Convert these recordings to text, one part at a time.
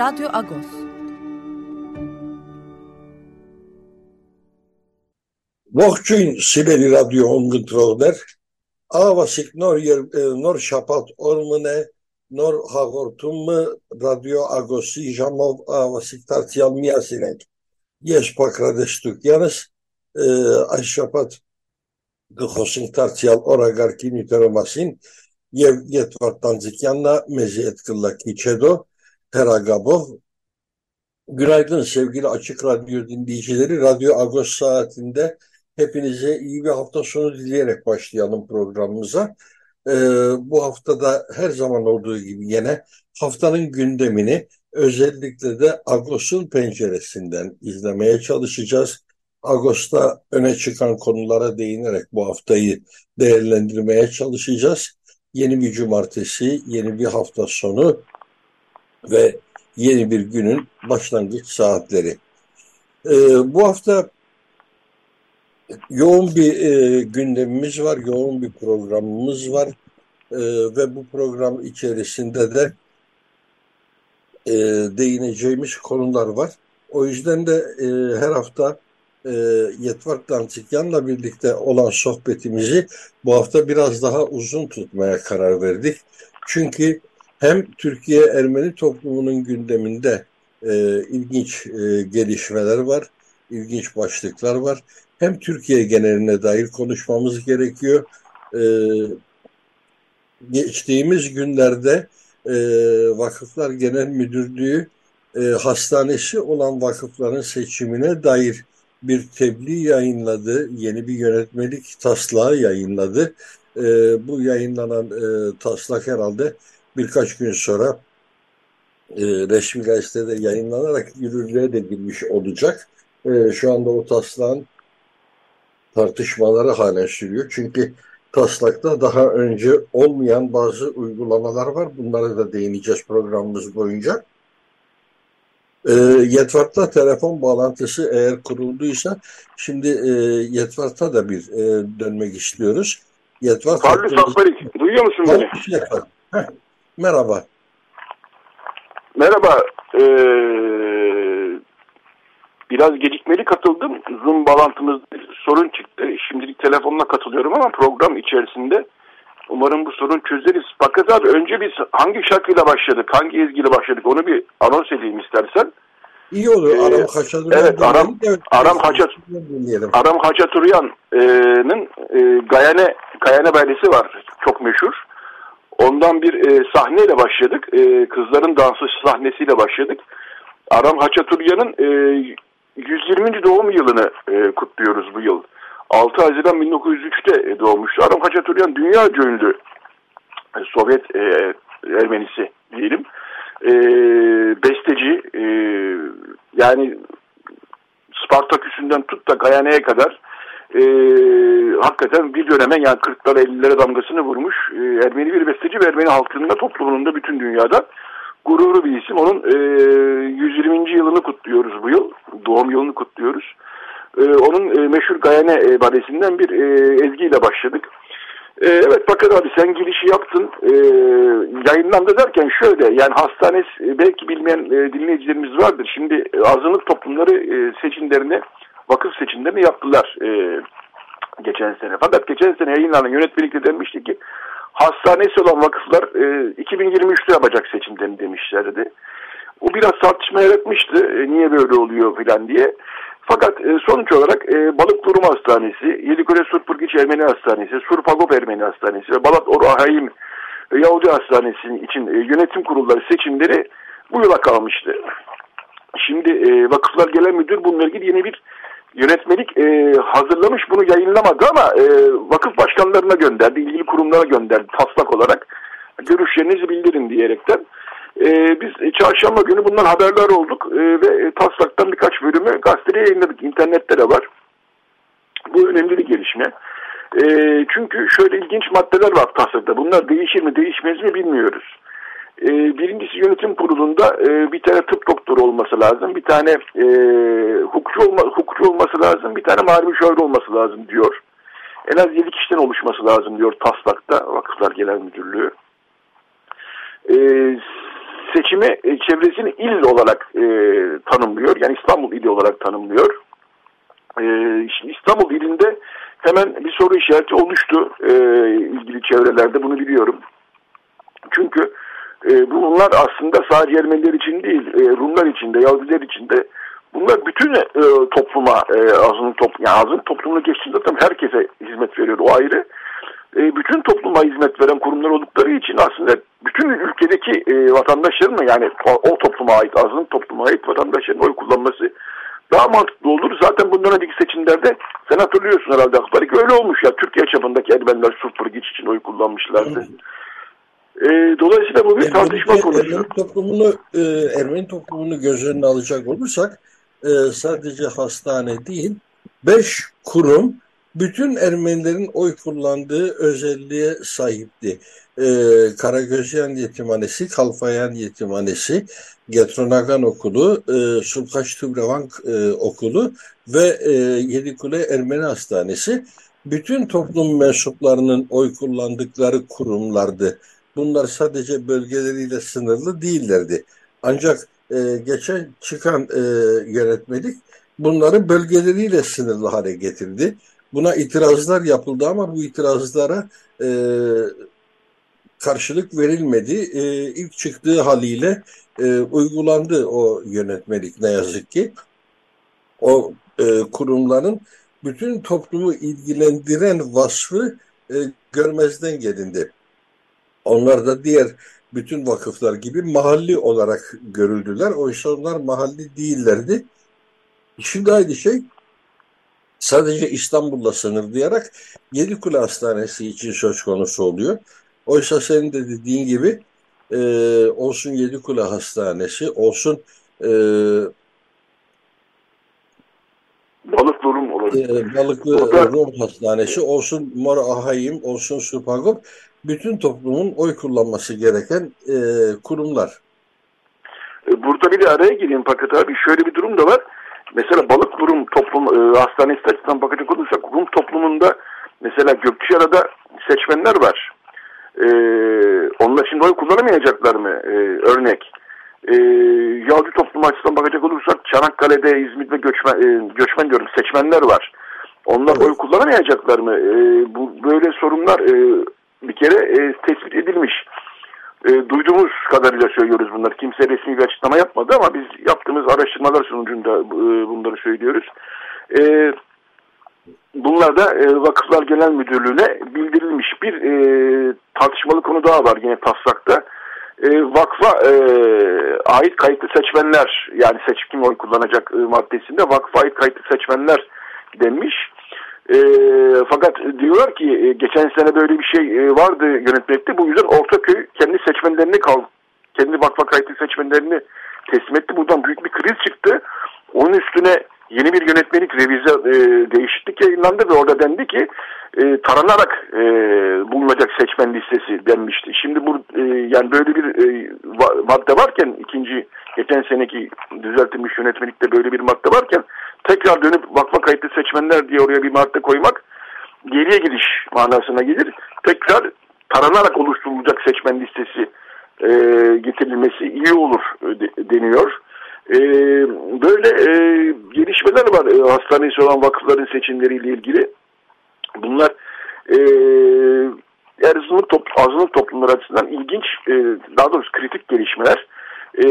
Radyo Agos. Ողջույն Սիբերի ռադիո հոմգընտրողներ, աղավասիկ նոր, նոր շապատ օրմն է, նոր հաղորդումը ռադիո ագոսի ժամով աղավասիկ տարցյալ միասին ենք։ Ես պակրադեստուկյանս այս շապատ գխոսինք տարցյալ օրագարկի նյութերո մասին և ետ վարտանձիկյաննա մեզի էտ կլակի չեդո Peragabov. Günaydın sevgili Açık Radyo dinleyicileri. Radyo Agos saatinde hepinize iyi bir hafta sonu dileyerek başlayalım programımıza. Ee, bu haftada her zaman olduğu gibi yine haftanın gündemini özellikle de Agos'un penceresinden izlemeye çalışacağız. Agos'ta öne çıkan konulara değinerek bu haftayı değerlendirmeye çalışacağız. Yeni bir cumartesi, yeni bir hafta sonu ve yeni bir günün başlangıç saatleri. E, bu hafta yoğun bir e, gündemimiz var, yoğun bir programımız var e, ve bu program içerisinde de e, değineceğimiz konular var. O yüzden de e, her hafta e, Yetvar Dantikyan'la birlikte olan sohbetimizi bu hafta biraz daha uzun tutmaya karar verdik. Çünkü hem Türkiye Ermeni toplumunun gündeminde e, ilginç e, gelişmeler var, ilginç başlıklar var. Hem Türkiye geneline dair konuşmamız gerekiyor. E, geçtiğimiz günlerde e, Vakıflar Genel Müdürlüğü e, hastanesi olan vakıfların seçimine dair bir tebliğ yayınladı. Yeni bir yönetmelik taslağı yayınladı. E, bu yayınlanan e, taslak herhalde birkaç gün sonra e, resmi gazetede yayınlanarak yürürlüğe de girmiş olacak. E, şu anda o taslağın tartışmaları halen sürüyor. Çünkü taslakta daha önce olmayan bazı uygulamalar var. Bunlara da değineceğiz programımız boyunca. E, Yetvart'ta telefon bağlantısı eğer kurulduysa şimdi e, Yetvart'a da bir e, dönmek istiyoruz. Yetvart Pardon hattımız... duyuyor musun beni? Yetvart. Merhaba. Merhaba. Ee, biraz gecikmeli katıldım. Zoom bağlantımızda sorun çıktı. Şimdilik telefonla katılıyorum ama program içerisinde umarım bu sorun çözeriz. Fakat abi önce biz hangi şarkıyla başladık, hangi ezgiyle başladık onu bir anons edeyim istersen. İyi olur. Ee, Aram Haçaturyan. Evet, Aram, Aram, Haçat, Aram Haçaturyan'ın e, Gayane, Gayane beldesi var. Çok meşhur. Ondan bir e, sahneyle başladık. E, kızların dansı sahnesiyle başladık. Aram Haçaturyan'ın e, 120. doğum yılını e, kutluyoruz bu yıl. 6 Haziran 1903'te doğmuştu. Aram Haçaturyan dünya ünlü e, Sovyet e, Ermenisi diyelim. E, besteci e, yani Spartaküs'ünden tut da Gayane'ye kadar e, hakikaten bir döneme yani 40'lara 50'lere damgasını vurmuş e, Ermeni bir besteci ve Ermeni halkında toplumunda bütün dünyada gururlu bir isim. Onun e, 120. yılını kutluyoruz bu yıl. Doğum yılını kutluyoruz. E, onun e, meşhur Gayane e, badesinden bir e, ezgiyle başladık. E, evet Bakır abi sen girişi yaptın. E, yayınlandı derken şöyle yani hastanesi e, belki bilmeyen e, dinleyicilerimiz vardır. Şimdi e, azınlık toplumları e, seçimlerini vakıf seçimlerini yaptılar e, geçen sene. Fakat geçen sene yayınlanan yönetmelikte demişti ki hastanesi olan vakıflar e, 2023'te yapacak seçimlerini demişlerdi. O biraz tartışma yaratmıştı. E, niye böyle oluyor filan diye. Fakat e, sonuç olarak e, Balık Durum Hastanesi, Yedikule Surpurgiç Ermeni Hastanesi, Surpagop Ermeni Hastanesi ve Balat Oru Ahayim Yahudi Hastanesi için e, yönetim kurulları seçimleri bu yıla kalmıştı. Şimdi e, Vakıflar Genel Müdür bununla ilgili yeni bir yönetmelik e, hazırlamış bunu yayınlamadı ama e, vakıf başkanlarına gönderdi, ilgili kurumlara gönderdi taslak olarak. görüşlerinizi bildirin diyerekten. E, biz çarşamba günü bundan haberdar olduk e, ve taslaktan birkaç bölümü gazeteye yayınladık. İnternette de var. Bu önemli bir gelişme. E, çünkü şöyle ilginç maddeler var taslakta. Bunlar değişir mi değişmez mi bilmiyoruz. E, birincisi yönetim kurulunda e, bir tane tıp doktoru olması lazım. Bir tane e, hukukçu, olma, hukukçu olması lazım. Bir tane mali müşavir olması lazım diyor. En az 7 kişiden oluşması lazım diyor taslakta Vakıflar Genel Müdürlüğü. E, seçimi e, çevresini il olarak e, tanımlıyor. Yani İstanbul ili olarak tanımlıyor. E, şimdi İstanbul ilinde hemen bir soru işareti oluştu e, ilgili çevrelerde bunu biliyorum. Çünkü e, bunlar aslında sadece Ermeniler için değil, e, Rumlar için de, Yahudiler için de bunlar bütün e, topluma, e, azınlık, top, yani azınlık toplumunu geçtiğinde tam herkese hizmet veriyor o ayrı. E, bütün topluma hizmet veren kurumlar oldukları için aslında bütün ülkedeki e, vatandaşların yani o, topluma ait, azınlık topluma ait vatandaşların oy kullanması daha mantıklı olur. Zaten bundan önceki seçimlerde sen hatırlıyorsun herhalde Akbari öyle olmuş ya Türkiye çapındaki Ermeniler Sulpurgiç için oy kullanmışlardı. E, dolayısıyla bu bir yani tartışma konusu. Ermeni toplumunu, e, Ermeni toplumunu göz önüne alacak olursak e, sadece hastane değil, beş kurum bütün Ermenilerin oy kullandığı özelliğe sahipti. Ee, Karagözyan Yetimhanesi, Kalfayan Yetimhanesi, Getronagan Okulu, e, Sulkaç Tübrevank e, Okulu ve e, Yedikule Ermeni Hastanesi bütün toplum mensuplarının oy kullandıkları kurumlardı. Bunlar sadece bölgeleriyle sınırlı değillerdi. Ancak e, geçen çıkan e, yönetmelik bunları bölgeleriyle sınırlı hale getirdi. Buna itirazlar yapıldı ama bu itirazlara e, karşılık verilmedi. E, ilk çıktığı haliyle e, uygulandı o yönetmelik ne yazık ki. O e, kurumların bütün toplumu ilgilendiren vasfı e, görmezden gelindi. Onlar da diğer bütün vakıflar gibi mahalli olarak görüldüler. Oysa onlar mahalli değillerdi. Şimdi aynı şey sadece İstanbul'la sınırlayarak Yedikule Hastanesi için söz konusu oluyor. Oysa senin de dediğin gibi e, olsun Yedikule Hastanesi, olsun e, Balıklı Rum olabilir. E, Balıklı Orada... Rum Hastanesi, olsun Mor Ahayim, olsun Supagop, bütün toplumun oy kullanması gereken e, kurumlar. E, burada bir de araya gireyim Fakat abi. Şöyle bir durum da var. Mesela balık Rum toplum e, hastanesi açısından bakacak olursak Rum toplumunda mesela Gökçeada'da seçmenler var. E, onlar şimdi oy kullanamayacaklar mı? E, örnek. E, Yahudi toplum açısından bakacak olursak Çanakkale'de, İzmir'de göçmen, e, göçmen diyorum seçmenler var. Onlar oy kullanamayacaklar mı? E, bu böyle sorunlar e, bir kere e, tespit edilmiş. E, duyduğumuz kadarıyla söylüyoruz bunları. Kimse resmi bir açıklama yapmadı ama biz yaptığımız araştırmalar sonucunda e, bunları söylüyoruz. E, bunlar da e, Vakıflar Genel Müdürlüğü'ne bildirilmiş bir e, tartışmalı konu daha var yine taslakta. E, vakfa e, ait kayıtlı seçmenler yani seçkin oy kullanacak e, maddesinde vakfa ait kayıtlı seçmenler denmiş. E, fakat diyorlar ki e, geçen sene böyle bir şey e, vardı yönetmekte. Bu yüzden Ortaköy kendi seçmenlerini kal, kendi vakfa kayıtlı seçmenlerini teslim etti. Buradan büyük bir kriz çıktı. Onun üstüne yeni bir yönetmelik revize e, değişiklik yayınlandı ve orada dendi ki e, taranarak e, bulunacak seçmen listesi denmişti. Şimdi bu e, yani böyle bir e, madde varken ikinci geçen seneki düzeltilmiş yönetmelikte böyle bir madde varken tekrar dönüp vakfa kayıtlı seçmenler diye oraya bir madde koymak geriye gidiş manasına gelir. Tekrar taranarak oluşturulacak seçmen listesi e, getirilmesi iyi olur e, de, deniyor. E, böyle e, gelişmeler var e, hastanesi olan vakıfların seçimleriyle ilgili. Bunlar e, azınlık, top, azınlık toplumları açısından ilginç, e, daha doğrusu kritik gelişmeler. E,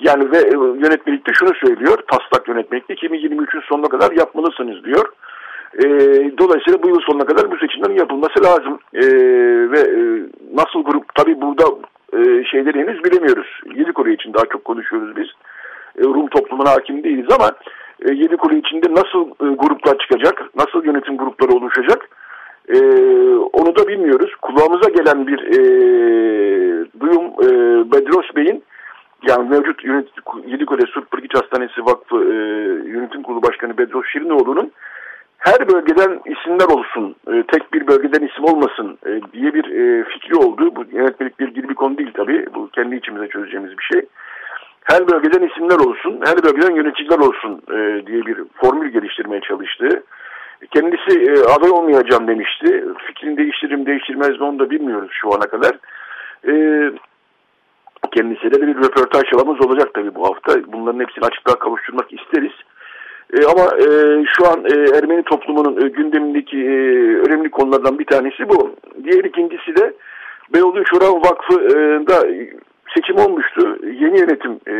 yani ve e, yönetmelikte şunu söylüyor, taslak yönetmelikte 2023'ün sonuna kadar yapmalısınız diyor. E, dolayısıyla bu yıl sonuna kadar bu seçimlerin yapılması lazım. E, ve e, nasıl grup, tabi burada e, şeyleri henüz bilemiyoruz. Yedi Kore için daha çok konuşuyoruz biz. E, Rum toplumuna hakim değiliz ama e, Yedi Kore içinde nasıl e, gruplar çıkacak, nasıl yönetim grupları oluşacak E, onu da bilmiyoruz. Kulağımıza gelen bir e, duyum e, Bedros Bey'in yani mevcut yönetim, Yedikule Surp Bırgiç Hastanesi Vakfı e, Yönetim Kurulu Başkanı Bedros Şirinoğlu'nun her bölgeden isimler olsun, e, tek bir bölgeden isim olmasın e, diye bir e, fikri oldu. Bu yönetmelikle ilgili bir konu değil tabii. Bu kendi içimize çözeceğimiz bir şey. Her bölgeden isimler olsun, her bölgeden yöneticiler olsun e, diye bir formül geliştirmeye çalıştı. Kendisi e, aday olmayacağım demişti. Fikrini değiştiririm değiştirmez mi onu da bilmiyoruz şu ana kadar. E, kendisiyle de bir röportaj çalamız olacak tabii bu hafta. Bunların hepsini açıklığa kavuşturmak isteriz. E, ama e, şu an e, Ermeni toplumunun e, gündemindeki e, önemli konulardan bir tanesi bu. Diğer ikincisi de Beyoğlu Şura Vakfı'nda seçim olmuştu. Yeni yönetim e,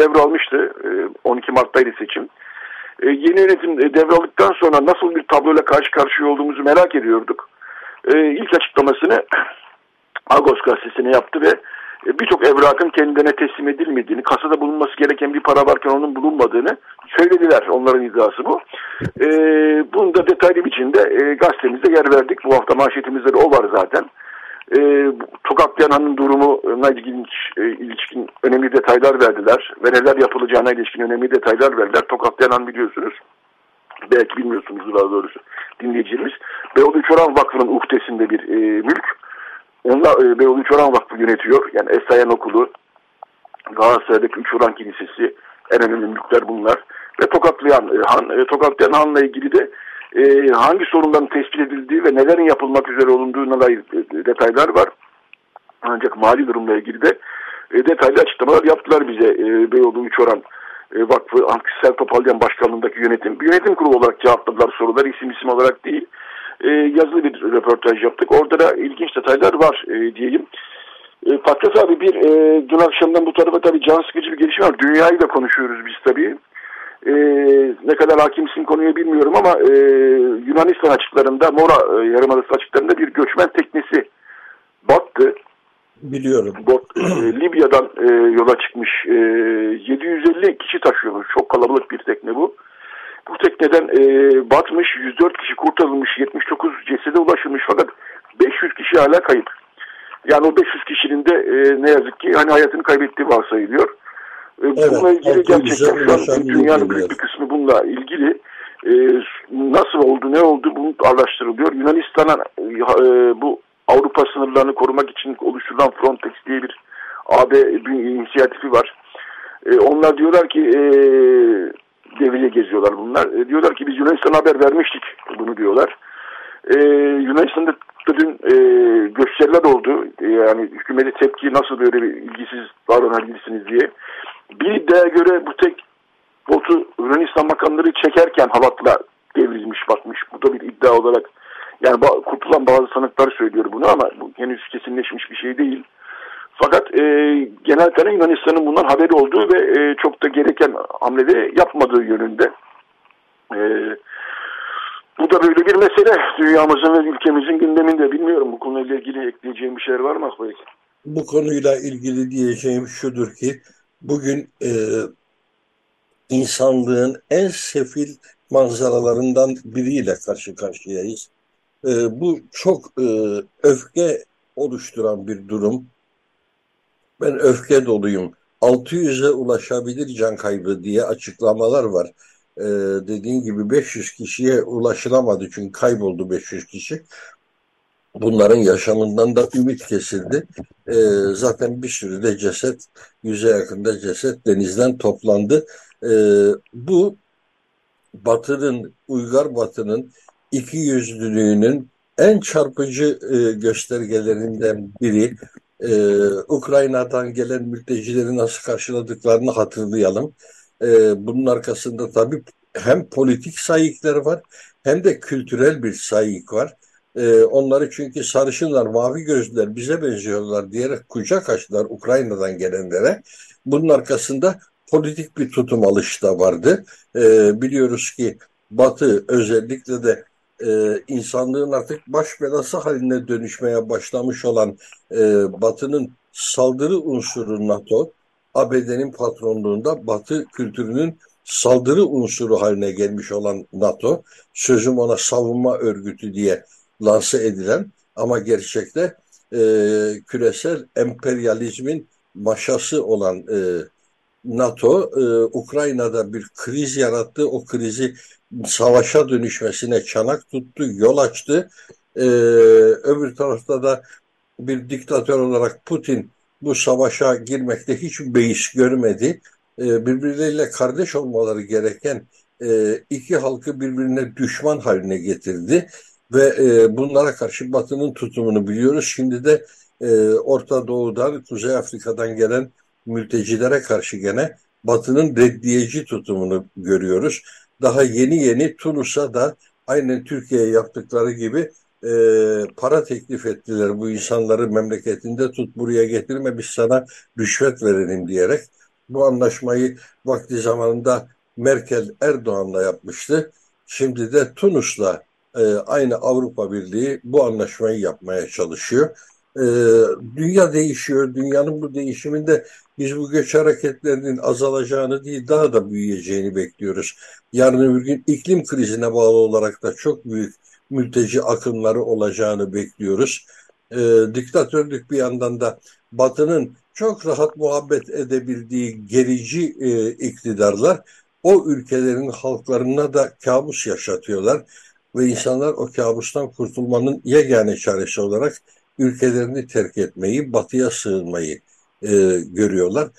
devralmıştı. E, 12 Mart'taydı seçim. E, yeni yönetim e, devraldıktan sonra nasıl bir tabloyla karşı karşıya olduğumuzu merak ediyorduk. E, ilk açıklamasını Agos gazetesine yaptı ve e, birçok evrakın kendine teslim edilmediğini, kasada bulunması gereken bir para varken onun bulunmadığını söylediler. Onların iddiası bu. E, bunu da detaylı biçimde e, gazetemizde yer verdik. Bu hafta manşetimizde de o var zaten. E, Tokatlayan Han'ın durumuna ilginç, e, ilişkin önemli detaylar verdiler. Ve neler yapılacağına ilişkin önemli detaylar verdiler. Tokatlayan Han biliyorsunuz. Belki bilmiyorsunuz daha doğrusu dinleyicilerimiz. Beyoğlu Çoran Vakfı'nın uhdesinde bir e, mülk. Onlar e, Beyoğlu Çoran Vakfı yönetiyor. Yani Esayan Okulu, Galatasaray'daki Üç Oran Kilisesi, en önemli mülkler bunlar. Ve Tokatlayan e, Han, e, Tokatlayan Han'la ilgili de e, hangi sorunların tespit edildiği ve nelerin yapılmak üzere olunduğuna dair detaylar var. Ancak mali durumla ilgili de e, detaylı açıklamalar yaptılar bize e, Beyoğlu Üç Oran e, Vakfı Ankisel Topalyan Başkanlığındaki yönetim. Bir yönetim kurulu olarak cevapladılar sorular isim isim olarak değil e, yazılı bir röportaj yaptık. Orada da ilginç detaylar var e, diyeyim. E, Patras abi bir e, dün akşamdan bu tarafa tabii can sıkıcı bir gelişme var. Dünyayı da konuşuyoruz biz tabii. E, ne kadar hakimsin konuya bilmiyorum ama e, Yunanistan açıklarında Mora e, Yarımadası açıklarında bir göçmen teknesi battı. Biliyorum. Bot, e, Libya'dan e, yola çıkmış. E, 750 kişi taşıyormuş. Çok kalabalık bir tekne bu. Bu tekneden e, batmış 104 kişi kurtarılmış 79 cesede ulaşılmış fakat 500 kişi hala kayıp. Yani o 500 kişinin de e, ne yazık ki hani hayatını kaybettiği varsayılıyor. E, evet, bununla ilgili gerçekten şu an dünyanın büyük bir kısmı bununla ilgili e, nasıl oldu ne oldu bunu araştırılıyor. Yunanistan'a e, bu Avrupa sınırlarını korumak için oluşturulan Frontex diye bir AB inisiyatifi var. E, onlar diyorlar ki e, devriye geziyorlar bunlar. E, diyorlar ki biz Yunanistan'a haber vermiştik bunu diyorlar. E, Yunanistan'da dün e, gösteriler oldu. E, yani hükümete tepki nasıl böyle bir ilgisiz davranabilirsiniz diye. Bir iddiaya göre bu tek botu Yunanistan makamları çekerken halatla devrilmiş bakmış. Bu da bir iddia olarak yani kurtulan bazı sanıklar söylüyor bunu ama bu henüz kesinleşmiş bir şey değil. Fakat e, genel kanı Yunanistan'ın bundan haberi olduğu ve e, çok da gereken hamleleri yapmadığı yönünde. E, bu da böyle bir mesele. Dünyamızın ve ülkemizin gündeminde. Bilmiyorum bu konuyla ilgili ekleyeceğim bir şeyler var mı Akbayık? Bu konuyla ilgili diyeceğim şudur ki bugün e, insanlığın en sefil manzaralarından biriyle karşı karşıyayız. E, bu çok e, öfke oluşturan bir durum. Ben öfke doluyum. 600'e ulaşabilir can kaybı diye açıklamalar var. Ee, dediğin gibi 500 kişiye ulaşılamadı çünkü kayboldu 500 kişi. Bunların yaşamından da ümit kesildi. Ee, zaten bir sürü de ceset, yüze yakında ceset denizden toplandı. Ee, bu Batı'nın, Uygar Batı'nın iki yüzlülüğünün en çarpıcı e, göstergelerinden biri e, Ukrayna'dan gelen mültecileri nasıl karşıladıklarını hatırlayalım. E, bunun arkasında tabii hem politik sayıklar var hem de kültürel bir sayık var. E, onları çünkü sarışınlar, mavi gözlüler bize benziyorlar diyerek kucak açtılar Ukrayna'dan gelenlere. Bunun arkasında politik bir tutum alışı da vardı. E, biliyoruz ki Batı özellikle de e, insanlığın artık baş belası haline dönüşmeye başlamış olan e, Batı'nın saldırı unsuru NATO, ABD'nin patronluğunda Batı kültürünün saldırı unsuru haline gelmiş olan NATO, sözüm ona savunma örgütü diye lanse edilen ama gerçekte e, küresel emperyalizmin maşası olan e, NATO e, Ukrayna'da bir kriz yarattı. O krizi savaşa dönüşmesine çanak tuttu, yol açtı. E, öbür tarafta da bir diktatör olarak Putin bu savaşa girmekte hiç beis görmedi. E, birbirleriyle kardeş olmaları gereken e, iki halkı birbirine düşman haline getirdi ve e, bunlara karşı Batı'nın tutumunu biliyoruz. Şimdi de e, Orta Doğu'dan, Kuzey Afrika'dan gelen mültecilere karşı gene Batı'nın reddiyeci tutumunu görüyoruz. Daha yeni yeni Tunus'a da aynen Türkiye'ye yaptıkları gibi e, para teklif ettiler. Bu insanları memleketinde tut buraya getirme biz sana rüşvet verelim diyerek. Bu anlaşmayı vakti zamanında Merkel Erdoğan'la yapmıştı. Şimdi de Tunus'la e, aynı Avrupa Birliği bu anlaşmayı yapmaya çalışıyor. E, dünya değişiyor. Dünyanın bu değişiminde biz bu göç hareketlerinin azalacağını değil daha da büyüyeceğini bekliyoruz. Yarın öbür gün iklim krizine bağlı olarak da çok büyük mülteci akımları olacağını bekliyoruz. E, diktatörlük bir yandan da Batı'nın çok rahat muhabbet edebildiği gerici e, iktidarlar o ülkelerin halklarına da kabus yaşatıyorlar ve insanlar o kabustan kurtulmanın yegane çaresi olarak ülkelerini terk etmeyi, batıya sığınmayı e, görüyorlar.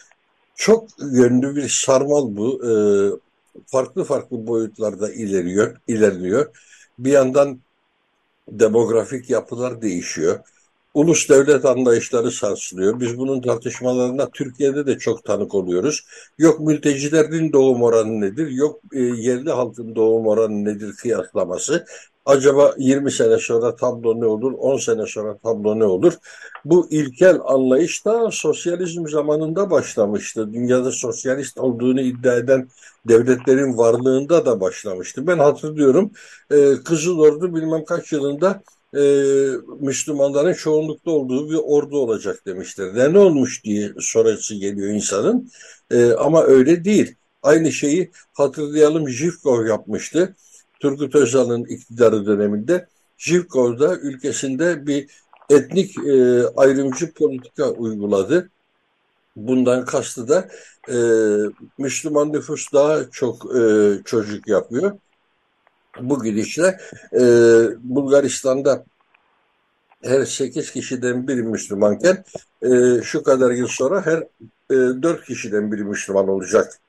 Çok yönlü bir sarmal bu. E, farklı farklı boyutlarda ileriyor, ilerliyor. Bir yandan demografik yapılar değişiyor. Ulus devlet anlayışları sarsılıyor. Biz bunun tartışmalarına Türkiye'de de çok tanık oluyoruz. Yok mültecilerin doğum oranı nedir? Yok e, yerli halkın doğum oranı nedir kıyaslaması. Acaba 20 sene sonra tablo ne olur, 10 sene sonra tablo ne olur? Bu ilkel anlayış da sosyalizm zamanında başlamıştı. Dünyada sosyalist olduğunu iddia eden devletlerin varlığında da başlamıştı. Ben hatırlıyorum e, Kızıl Ordu bilmem kaç yılında e, Müslümanların çoğunlukta olduğu bir ordu olacak demişler. Ne, olmuş diye sonrası geliyor insanın. E, ama öyle değil. Aynı şeyi hatırlayalım Jivkov yapmıştı. Turgut Özal'ın iktidarı döneminde Jivkov'da ülkesinde bir etnik e, ayrımcı politika uyguladı. Bundan kastı da e, Müslüman nüfus daha çok e, çocuk yapıyor. Bu gidişle e, Bulgaristan'da her 8 kişiden biri Müslümanken e, şu kadar yıl sonra her e, 4 kişiden biri Müslüman olacak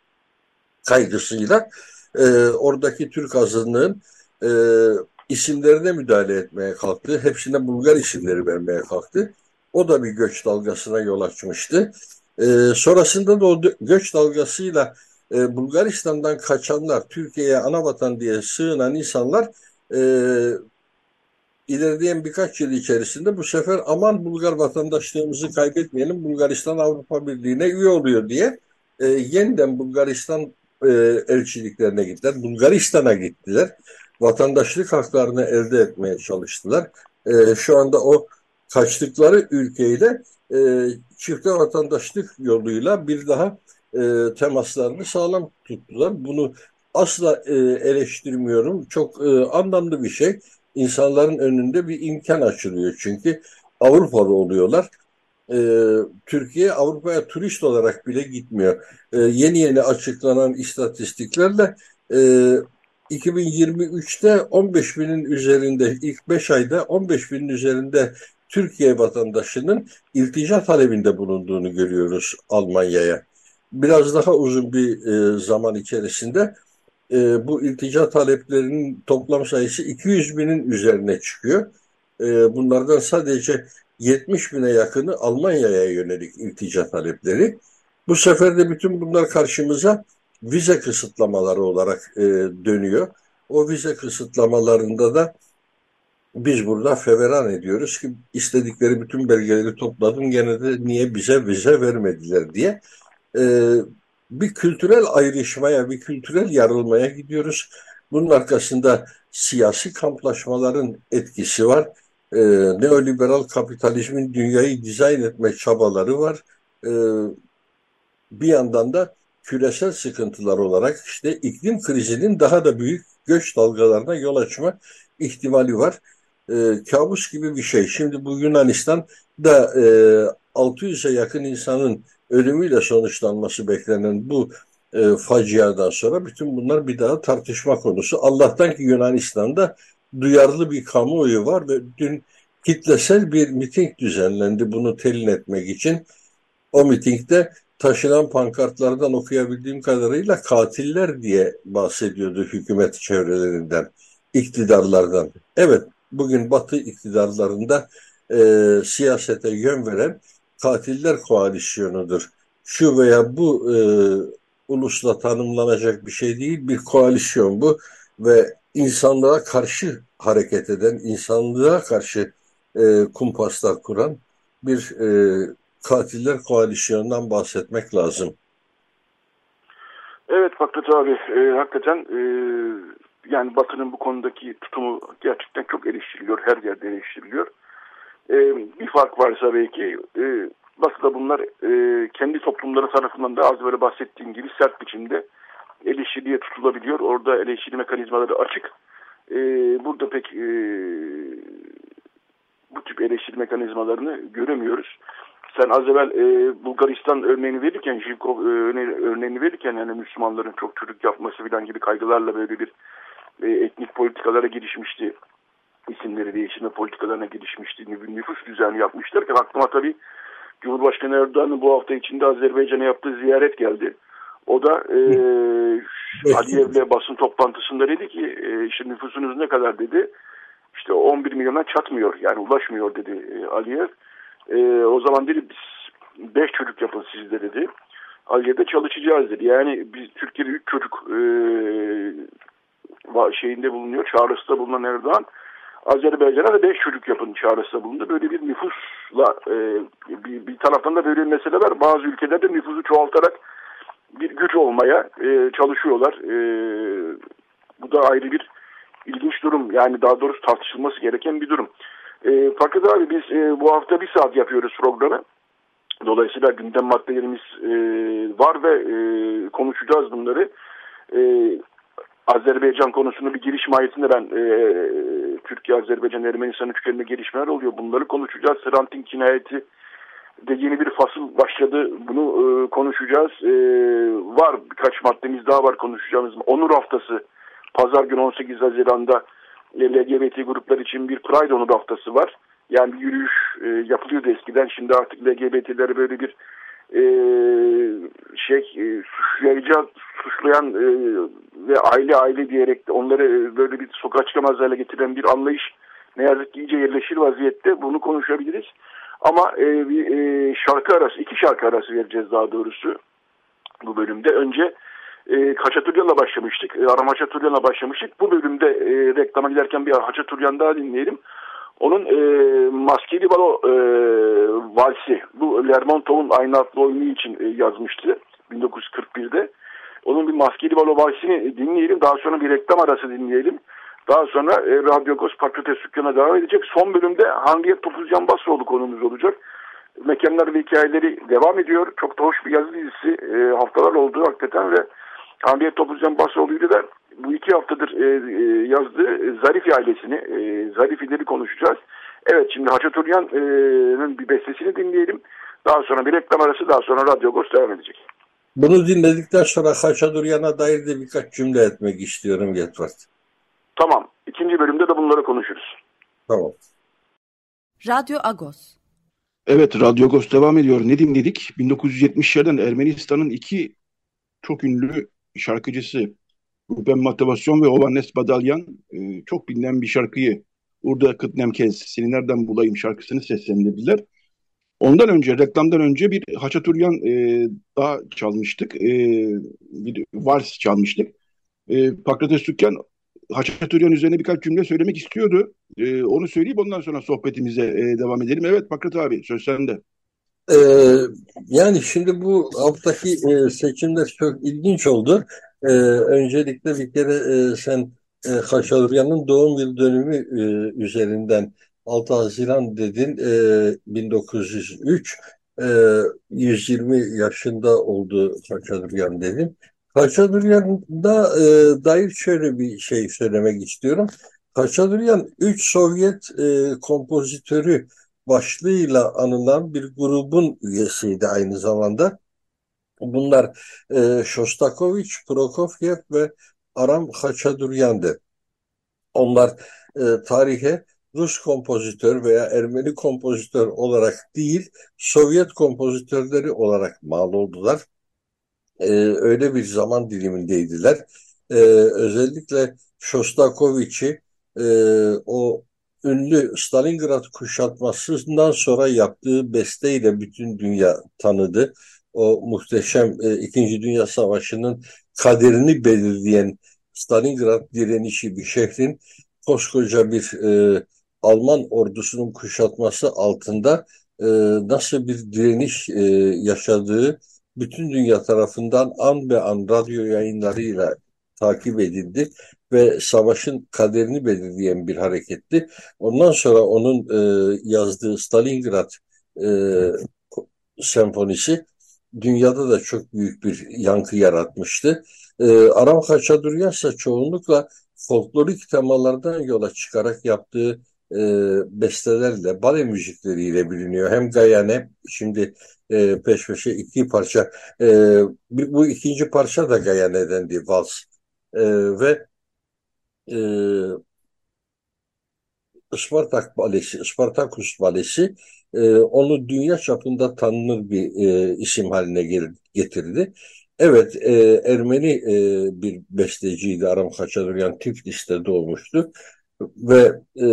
kaygısıyla e, oradaki Türk azınlığın e, isimlerine müdahale etmeye kalktı. Hepsine Bulgar isimleri vermeye kalktı. O da bir göç dalgasına yol açmıştı. E, sonrasında da o göç dalgasıyla e, Bulgaristan'dan kaçanlar, Türkiye'ye ana vatan diye sığınan insanlar e, ilerleyen birkaç yıl içerisinde bu sefer aman Bulgar vatandaşlığımızı kaybetmeyelim, Bulgaristan Avrupa Birliği'ne üye oluyor diye e, yeniden Bulgaristan e, elçiliklerine gittiler. Bulgaristan'a gittiler. Vatandaşlık haklarını elde etmeye çalıştılar. E, şu anda o kaçtıkları ülkeyle e, çifte vatandaşlık yoluyla bir daha e, temaslarını sağlam tuttular. Bunu asla e, eleştirmiyorum. Çok e, anlamlı bir şey. İnsanların önünde bir imkan açılıyor çünkü Avrupa'da oluyorlar. E, Türkiye Avrupa'ya turist olarak bile gitmiyor. E, yeni yeni açıklanan istatistiklerle e, 2023'te 15 binin üzerinde ilk 5 ayda 15 binin üzerinde Türkiye vatandaşının iltica talebinde bulunduğunu görüyoruz Almanya'ya biraz daha uzun bir e, zaman içerisinde e, bu iltica taleplerinin toplam sayısı 200 binin üzerine çıkıyor. E, bunlardan sadece 70 bine yakını Almanya'ya yönelik iltica talepleri. Bu sefer de bütün bunlar karşımıza vize kısıtlamaları olarak e, dönüyor. O vize kısıtlamalarında da biz burada feveran ediyoruz ki istedikleri bütün belgeleri topladım gene de niye bize vize vermediler diye e, bir kültürel ayrışmaya, bir kültürel yarılmaya gidiyoruz. Bunun arkasında siyasi kamplaşmaların etkisi var. E, neoliberal kapitalizmin dünyayı dizayn etme çabaları var. E, bir yandan da küresel sıkıntılar olarak işte iklim krizinin daha da büyük göç dalgalarına yol açma ihtimali var. e, kabus gibi bir şey. Şimdi bu Yunanistan da e, 600'e yakın insanın ölümüyle sonuçlanması beklenen bu e, faciadan sonra bütün bunlar bir daha tartışma konusu. Allah'tan ki Yunanistan'da duyarlı bir kamuoyu var ve dün kitlesel bir miting düzenlendi bunu telin etmek için. O mitingde taşınan pankartlardan okuyabildiğim kadarıyla katiller diye bahsediyordu hükümet çevrelerinden, iktidarlardan. Evet, bugün Batı iktidarlarında e, siyasete yön veren katiller koalisyonudur. Şu veya bu e, ulusla tanımlanacak bir şey değil, bir koalisyon bu ve insanlığa karşı hareket eden, insanlığa karşı e, kumpaslar kuran bir e, katiller koalisyonundan bahsetmek lazım. Evet Fakret abi, e, hakikaten e, yani Batı'nın bu konudaki tutumu gerçekten çok eleştiriliyor, her yerde eleştiriliyor. E, bir fark varsa belki e, Batı'da bunlar e, kendi toplumları tarafından da az böyle bahsettiğim gibi sert biçimde eleştiriye tutulabiliyor. Orada eleştiri mekanizmaları açık. E, burada pek e, bu tip eleştiri mekanizmalarını göremiyoruz. Sen az evvel e, Bulgaristan örneğini verirken, Jilkov e, örneğini verirken yani Müslümanların çok çocuk yapması filan gibi kaygılarla böyle bir e, etnik politikalara girişmişti. isimleri değiştirme politikalarına girişmişti. Nüfus düzeni yapmışlarken aklıma tabii Cumhurbaşkanı Erdoğan'ın bu hafta içinde Azerbaycan'a yaptığı ziyaret geldi. O da e, Aliyev'le basın toplantısında dedi ki e, işte nüfusunuz ne kadar dedi. İşte 11 milyona çatmıyor yani ulaşmıyor dedi e, Aliyev. E, o zaman dedi biz 5 çocuk yapın sizde dedi. Aliye'de çalışacağız dedi. Yani biz Türkiye'de 3 çocuk e, şeyinde bulunuyor, çağrısında bulunan Erdoğan Azerbaycan'a da 5 çocuk yapın çağrısında bulundu. Böyle bir nüfusla e, bir, bir taraftan da böyle bir mesele var. Bazı ülkelerde nüfusu çoğaltarak bir güç olmaya e, çalışıyorlar. E, bu da ayrı bir ilginç durum. Yani daha doğrusu tartışılması gereken bir durum. E, fakat abi biz e, bu hafta bir saat yapıyoruz programı. Dolayısıyla gündem maddelerimiz e, var ve e, konuşacağız bunları. E, Azerbaycan konusunu bir giriş mahiyetinde ben e, Türkiye, Azerbaycan, Ermenistan üçgeninde gelişmeler oluyor. Bunları konuşacağız. Srantin cinayeti de yeni bir fasıl başladı. Bunu e, konuşacağız. E, var birkaç maddemiz daha var konuşacağımız. Onur haftası pazar günü 18 Haziran'da LGBT gruplar için bir Pride Onur haftası var. Yani bir yürüyüş e, yapılıyordu eskiden. Şimdi artık LGBT'leri böyle bir e, şey e, suçlayacak, suçlayan e, ve aile aile diyerek de onları e, böyle bir sokağa çıkamaz hale getiren bir anlayış ne yazık ki iyice yerleşir vaziyette. Bunu konuşabiliriz. Ama e, bir e, şarkı arası, iki şarkı arası vereceğiz daha doğrusu bu bölümde. Önce e, Haçatüryan'la başlamıştık. E, Aram Haçatüryan'la başlamıştık. Bu bölümde e, reklama giderken bir Haçatüryan daha dinleyelim. Onun e, Maskeli Balo e, valsi, bu Lermontov'un aynı adlı oyunu için e, yazmıştı 1941'de. Onun bir Maskeli Balo valsini dinleyelim. Daha sonra bir reklam arası dinleyelim. Daha sonra e, Radyo Ghost Patates Dükkanı'na devam edecek. Son bölümde Hamdiyet Topuzcan Basroğlu konumuz olacak. Mekanlar ve hikayeleri devam ediyor. Çok da hoş bir yazı dizisi e, haftalar oldu hakikaten ve Hamdiyet Topuzcan Basroğlu'yla da bu iki haftadır e, e, yazdığı Zarifi ailesini, e, Zarifileri konuşacağız. Evet şimdi Haçaturyan'ın bir bestesini dinleyelim. Daha sonra bir reklam arası daha sonra Radyo Ghost devam edecek. Bunu dinledikten sonra Haçaturyan'a dair de birkaç cümle etmek istiyorum Getvart. Tamam. İkinci bölümde de bunları konuşuruz. Tamam. Radyo Agos. Evet, Radyo Agos devam ediyor. Ne dinledik? 1970'lerden Ermenistan'ın iki çok ünlü şarkıcısı Ruben Motivasyon ve Ovanes Badalyan e, çok bilinen bir şarkıyı Urda Kıtnemkez Seni Nereden Bulayım şarkısını seslendirdiler. Ondan önce, reklamdan önce bir Haçaturyan e, daha çalmıştık. E, bir vals çalmıştık. E, Pakrates Tükkan Haçaturyan üzerine birkaç cümle söylemek istiyordu. E, onu söyleyip ondan sonra sohbetimize e, devam edelim. Evet Pakrat abi söz sende. Ee, yani şimdi bu haftaki e, seçimler çok ilginç oldu. Ee, öncelikle bir kere e, sen e, Haşaduryan'ın doğum yıl dönümü e, üzerinden 6 Haziran dedin e, 1903 e, 120 yaşında oldu Haşaduryan dedin. Haşaduryan'da e, dair şöyle bir şey söylemek istiyorum. Haçaduryan üç Sovyet e, kompozitörü başlığıyla anılan bir grubun üyesiydi aynı zamanda. Bunlar e, Shostakovich, Prokofiev ve Aram Haçaduryan'dı. Onlar e, tarihe Rus kompozitör veya Ermeni kompozitör olarak değil, Sovyet kompozitörleri olarak mal oldular. E, öyle bir zaman dilimindeydiler. E, özellikle Shostakovich'i e, o ünlü Stalingrad kuşatmasından sonra yaptığı besteyle bütün dünya tanıdı. O muhteşem e, İkinci Dünya Savaşı'nın kaderini belirleyen Stalingrad direnişi bir şehrin koskoca bir e, Alman ordusunun kuşatması altında e, nasıl bir direniş e, yaşadığı bütün dünya tarafından an be an radyo yayınlarıyla takip edildi ve savaşın kaderini belirleyen bir hareketti. Ondan sonra onun e, yazdığı Stalingrad e, senfonisi dünyada da çok büyük bir yankı yaratmıştı. E, Aram Haçaduryan ise çoğunlukla folklorik temalardan yola çıkarak yaptığı e, bestelerle, bale müzikleriyle biliniyor. Hem Gayane, şimdi e, peş peşe iki parça, e, bu ikinci parça da Gayane'den vals. E, ve e, Ispartak Balesi, Ispartakus Balesi e, onu dünya çapında tanınır bir e, isim haline getirdi. Evet, e, Ermeni e, bir besteciydi Aram Haçaduryan Tiflis'te doğmuştu ve e,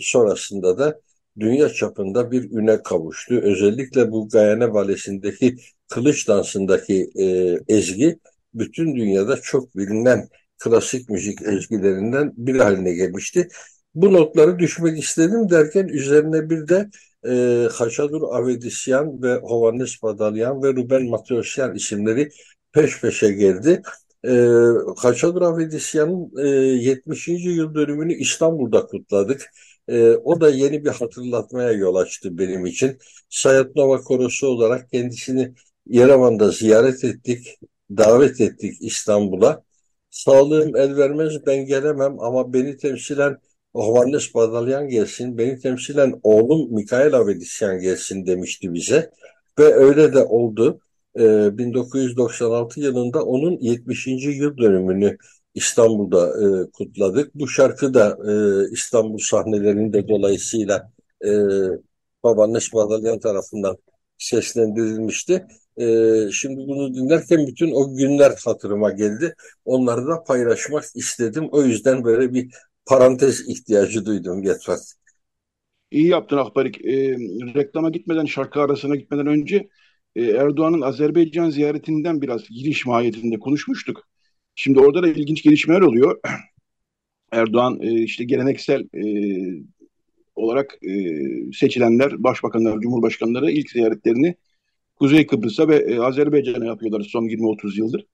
sonrasında da dünya çapında bir üne kavuştu. Özellikle bu Gayane Balesi'ndeki kılıç dansındaki e, ezgi bütün dünyada çok bilinen klasik müzik ezgilerinden bir haline gelmişti. Bu notları düşmek istedim derken üzerine bir de e, Haşadur Avedisyan ve Hovannes Badalyan ve Ruben Mateosyan isimleri peş peşe geldi. E, Haşadur Avedisyan'ın e, 70. yıl dönümünü İstanbul'da kutladık. E, o da yeni bir hatırlatmaya yol açtı benim için. Sayat Nova Korosu olarak kendisini Yerevan'da ziyaret ettik, davet ettik İstanbul'a. Sağlığım el vermez ben gelemem ama beni temsilen Hovannes Badalyan gelsin, beni temsilen oğlum Mikael Avedisyan gelsin demişti bize. Ve öyle de oldu. Ee, 1996 yılında onun 70. yıl dönümünü İstanbul'da e, kutladık. Bu şarkı da e, İstanbul sahnelerinde dolayısıyla e, Babaannes Badalyan tarafından seslendirilmişti. Ee, şimdi bunu dinlerken bütün o günler hatırıma geldi. Onları da paylaşmak istedim. O yüzden böyle bir parantez ihtiyacı duydum Getfat. İyi yaptın Akbarik. E, reklama gitmeden, şarkı arasına gitmeden önce e, Erdoğan'ın Azerbaycan ziyaretinden biraz giriş mahiyetinde konuşmuştuk. Şimdi orada da ilginç gelişmeler oluyor. Erdoğan e, işte geleneksel e, olarak e, seçilenler, başbakanlar, cumhurbaşkanları ilk ziyaretlerini Kuzey Kıbrıs'a ve Azerbaycan'a yapıyorlar son 20-30 yıldır.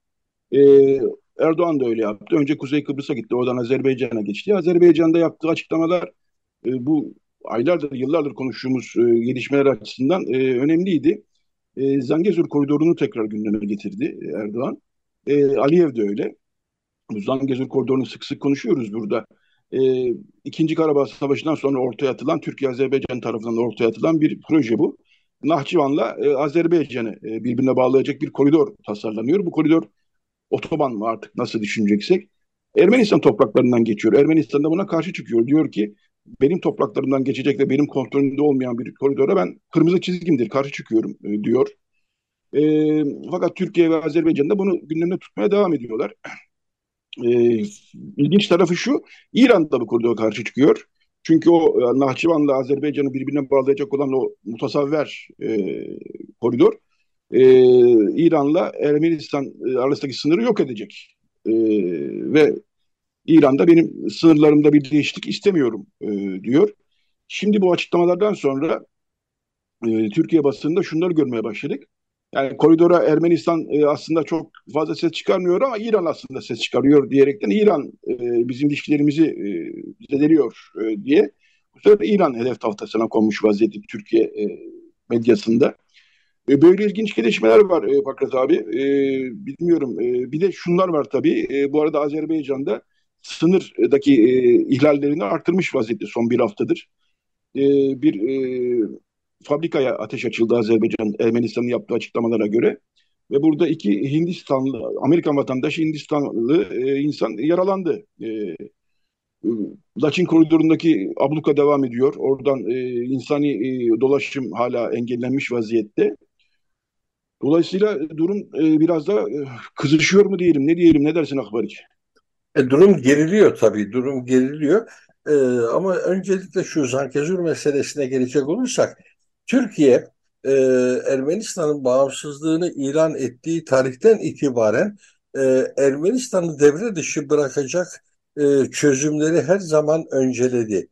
Erdoğan da öyle yaptı. Önce Kuzey Kıbrıs'a gitti, oradan Azerbaycan'a geçti. Azerbaycan'da yaptığı açıklamalar bu aylardır, yıllardır konuştuğumuz gelişmeler açısından önemliydi. E, Zangezur koridorunu tekrar gündeme getirdi e, Erdoğan. E, Aliyev de öyle. Bu Zangezur koridorunu sık sık konuşuyoruz burada. E, İkinci Karabağ Savaşı'ndan sonra ortaya atılan, Türkiye-Azerbaycan tarafından ortaya atılan bir proje bu. Nahçıvan'la e, Azerbaycan'ı e, birbirine bağlayacak bir koridor tasarlanıyor. Bu koridor otoban mı artık nasıl düşüneceksek Ermenistan topraklarından geçiyor. Ermenistan da buna karşı çıkıyor. Diyor ki benim topraklarımdan geçecek ve benim kontrolümde olmayan bir koridora ben kırmızı çizgimdir, karşı çıkıyorum e, diyor. E, fakat Türkiye ve Azerbaycan da bunu gündemde tutmaya devam ediyorlar. E, ilginç tarafı şu, İran da bu koridora karşı çıkıyor. Çünkü o e, Nahçıvan'la Azerbaycan'ı birbirine bağlayacak olan o mutasavver e, koridor e, İran'la Ermenistan e, arasındaki sınırı yok edecek. E, ve İran'da benim sınırlarımda bir değişiklik istemiyorum e, diyor. Şimdi bu açıklamalardan sonra e, Türkiye basında şunları görmeye başladık. Yani koridora Ermenistan e, aslında çok fazla ses çıkarmıyor ama İran aslında ses çıkarıyor diyerekten İran e, bizim ilişkilerimizi e, zedeliyor e, diye. Bu sefer İran hedef tahtasına konmuş vaziyette Türkiye e, medyasında. E, böyle ilginç gelişmeler var e, Fakret abi. E, bilmiyorum. E, bir de şunlar var tabii. E, bu arada Azerbaycan'da sınırdaki e, ihlallerini artırmış vaziyette son bir haftadır. E, bir e, fabrikaya ateş açıldı Azerbaycan, Ermenistan'ın yaptığı açıklamalara göre. Ve burada iki Hindistanlı, Amerikan vatandaşı Hindistanlı e, insan yaralandı. E, Laçin koridorundaki abluka devam ediyor. Oradan e, insani e, dolaşım hala engellenmiş vaziyette. Dolayısıyla durum e, biraz da e, kızışıyor mu diyelim, ne diyelim, ne dersin Akbariç? E, durum geriliyor tabii, durum geriliyor. E, ama öncelikle şu Zankezur meselesine gelecek olursak, Türkiye e, Ermenistan'ın bağımsızlığını ilan ettiği tarihten itibaren e, Ermenistan'ı devre dışı bırakacak e, çözümleri her zaman önceledi.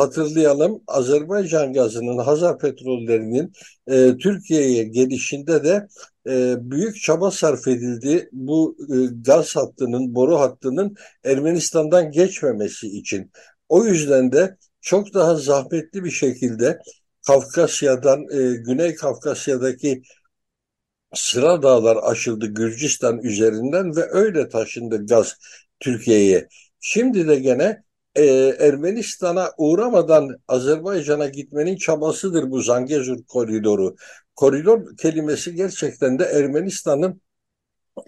Hatırlayalım Azerbaycan gazının, Hazar petrollerinin e, Türkiye'ye gelişinde de e, büyük çaba sarf edildi. Bu e, gaz hattının, boru hattının Ermenistan'dan geçmemesi için. O yüzden de çok daha zahmetli bir şekilde Kafkasya'dan, e, Güney Kafkasya'daki sıra dağlar aşıldı Gürcistan üzerinden ve öyle taşındı gaz Türkiye'ye. Şimdi de gene e, Ermenistan'a uğramadan Azerbaycan'a gitmenin çabasıdır bu Zangezur koridoru. Koridor kelimesi gerçekten de Ermenistan'ın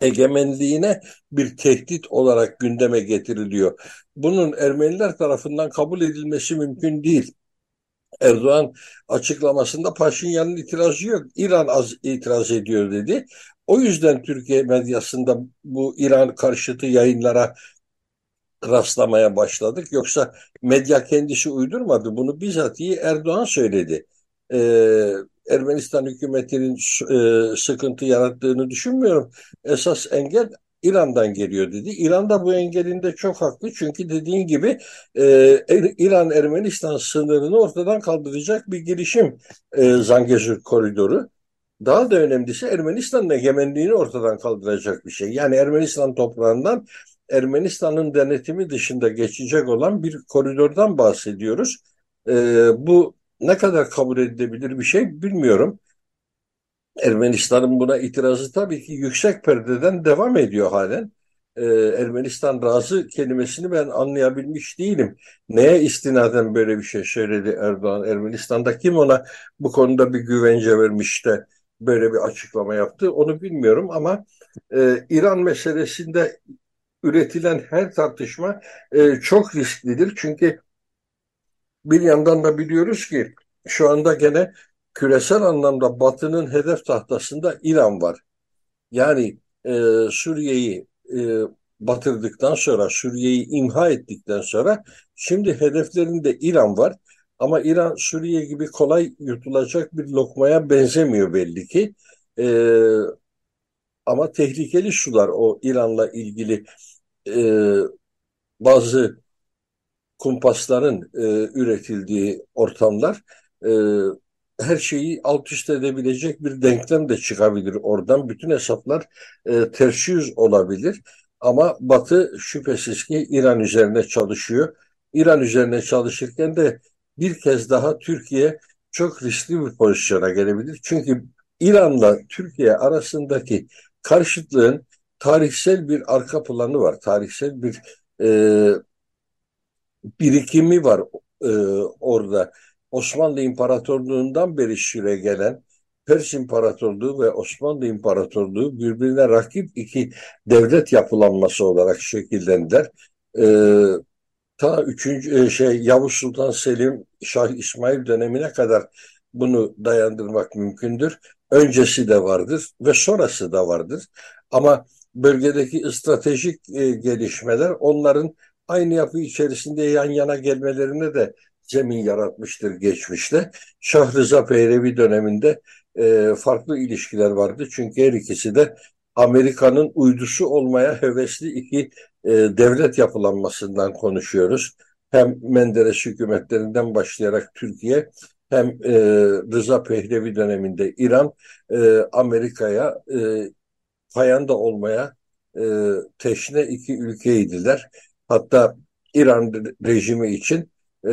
egemenliğine bir tehdit olarak gündeme getiriliyor. Bunun Ermeniler tarafından kabul edilmesi mümkün değil. Erdoğan açıklamasında Paşinyan'ın itirazı yok. İran az itiraz ediyor dedi. O yüzden Türkiye medyasında bu İran karşıtı yayınlara rastlamaya başladık. Yoksa medya kendisi uydurmadı. Bunu bizatihi Erdoğan söyledi. Ee, Ermenistan hükümetinin e, sıkıntı yarattığını düşünmüyorum. Esas engel İran'dan geliyor dedi. İran da bu engelinde çok haklı çünkü dediğin gibi e, İran-Ermenistan sınırını ortadan kaldıracak bir girişim e, Zangezur koridoru. Daha da önemlisi Ermenistan'ın egemenliğini ortadan kaldıracak bir şey. Yani Ermenistan toprağından Ermenistan'ın denetimi dışında geçecek olan bir koridordan bahsediyoruz. E, bu ne kadar kabul edilebilir bir şey bilmiyorum. Ermenistan'ın buna itirazı tabii ki yüksek perdeden devam ediyor halen. Ee, Ermenistan razı kelimesini ben anlayabilmiş değilim. Neye istinaden böyle bir şey söyledi Erdoğan? Ermenistan'da kim ona bu konuda bir güvence vermiş de böyle bir açıklama yaptı onu bilmiyorum ama e, İran meselesinde üretilen her tartışma e, çok risklidir. Çünkü bir yandan da biliyoruz ki şu anda gene küresel anlamda Batı'nın hedef tahtasında İran var. Yani e, Suriye'yi e, batırdıktan sonra, Suriye'yi imha ettikten sonra şimdi hedeflerinde İran var. Ama İran Suriye gibi kolay yutulacak bir lokmaya benzemiyor belli ki. E, ama tehlikeli sular o İran'la ilgili e, bazı kumpasların e, üretildiği ortamlar e, her şeyi alt üst edebilecek bir denklem de çıkabilir oradan. Bütün hesaplar e, ters yüz olabilir. Ama Batı şüphesiz ki İran üzerine çalışıyor. İran üzerine çalışırken de bir kez daha Türkiye çok riskli bir pozisyona gelebilir. Çünkü İran'la Türkiye arasındaki karşıtlığın tarihsel bir arka planı var. Tarihsel bir e, birikimi var e, orada. Osmanlı İmparatorluğu'ndan beri süre gelen Pers İmparatorluğu ve Osmanlı İmparatorluğu birbirine rakip iki devlet yapılanması olarak şekillendiler. Ee, ta 3. şey Yavuz Sultan Selim Şah İsmail dönemine kadar bunu dayandırmak mümkündür. Öncesi de vardır ve sonrası da vardır. Ama bölgedeki stratejik e, gelişmeler onların aynı yapı içerisinde yan yana gelmelerine de zemin yaratmıştır geçmişte. Şah Rıza Pehlevi döneminde e, farklı ilişkiler vardı. Çünkü her ikisi de Amerika'nın uydusu olmaya hevesli iki e, devlet yapılanmasından konuşuyoruz. Hem Menderes hükümetlerinden başlayarak Türkiye hem e, Rıza Pehlevi döneminde İran e, Amerika'ya e, payanda olmaya e, teşne iki ülkeydiler. Hatta İran rejimi için e,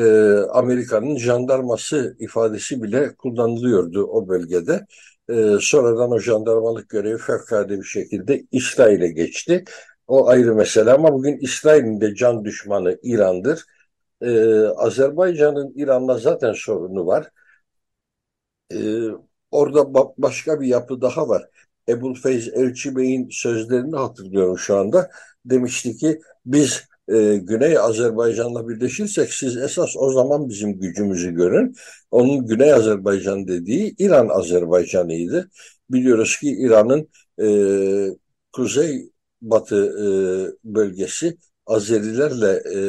Amerika'nın jandarması ifadesi bile kullanılıyordu o bölgede. E, sonradan o jandarmalık görevi fevkalade bir şekilde İsrail'e geçti. O ayrı mesele ama bugün İsrail'in de can düşmanı İran'dır. Ee, Azerbaycan'ın İran'la zaten sorunu var. Ee, orada ba başka bir yapı daha var. Ebulfeyz Elçi Bey'in sözlerini hatırlıyorum şu anda. Demişti ki biz e, Güney Azerbaycan'la birleşirsek siz esas o zaman bizim gücümüzü görün. Onun Güney Azerbaycan dediği İran Azerbaycan'ıydı. Biliyoruz ki İran'ın e, kuzey batı e, bölgesi Azerilerle e,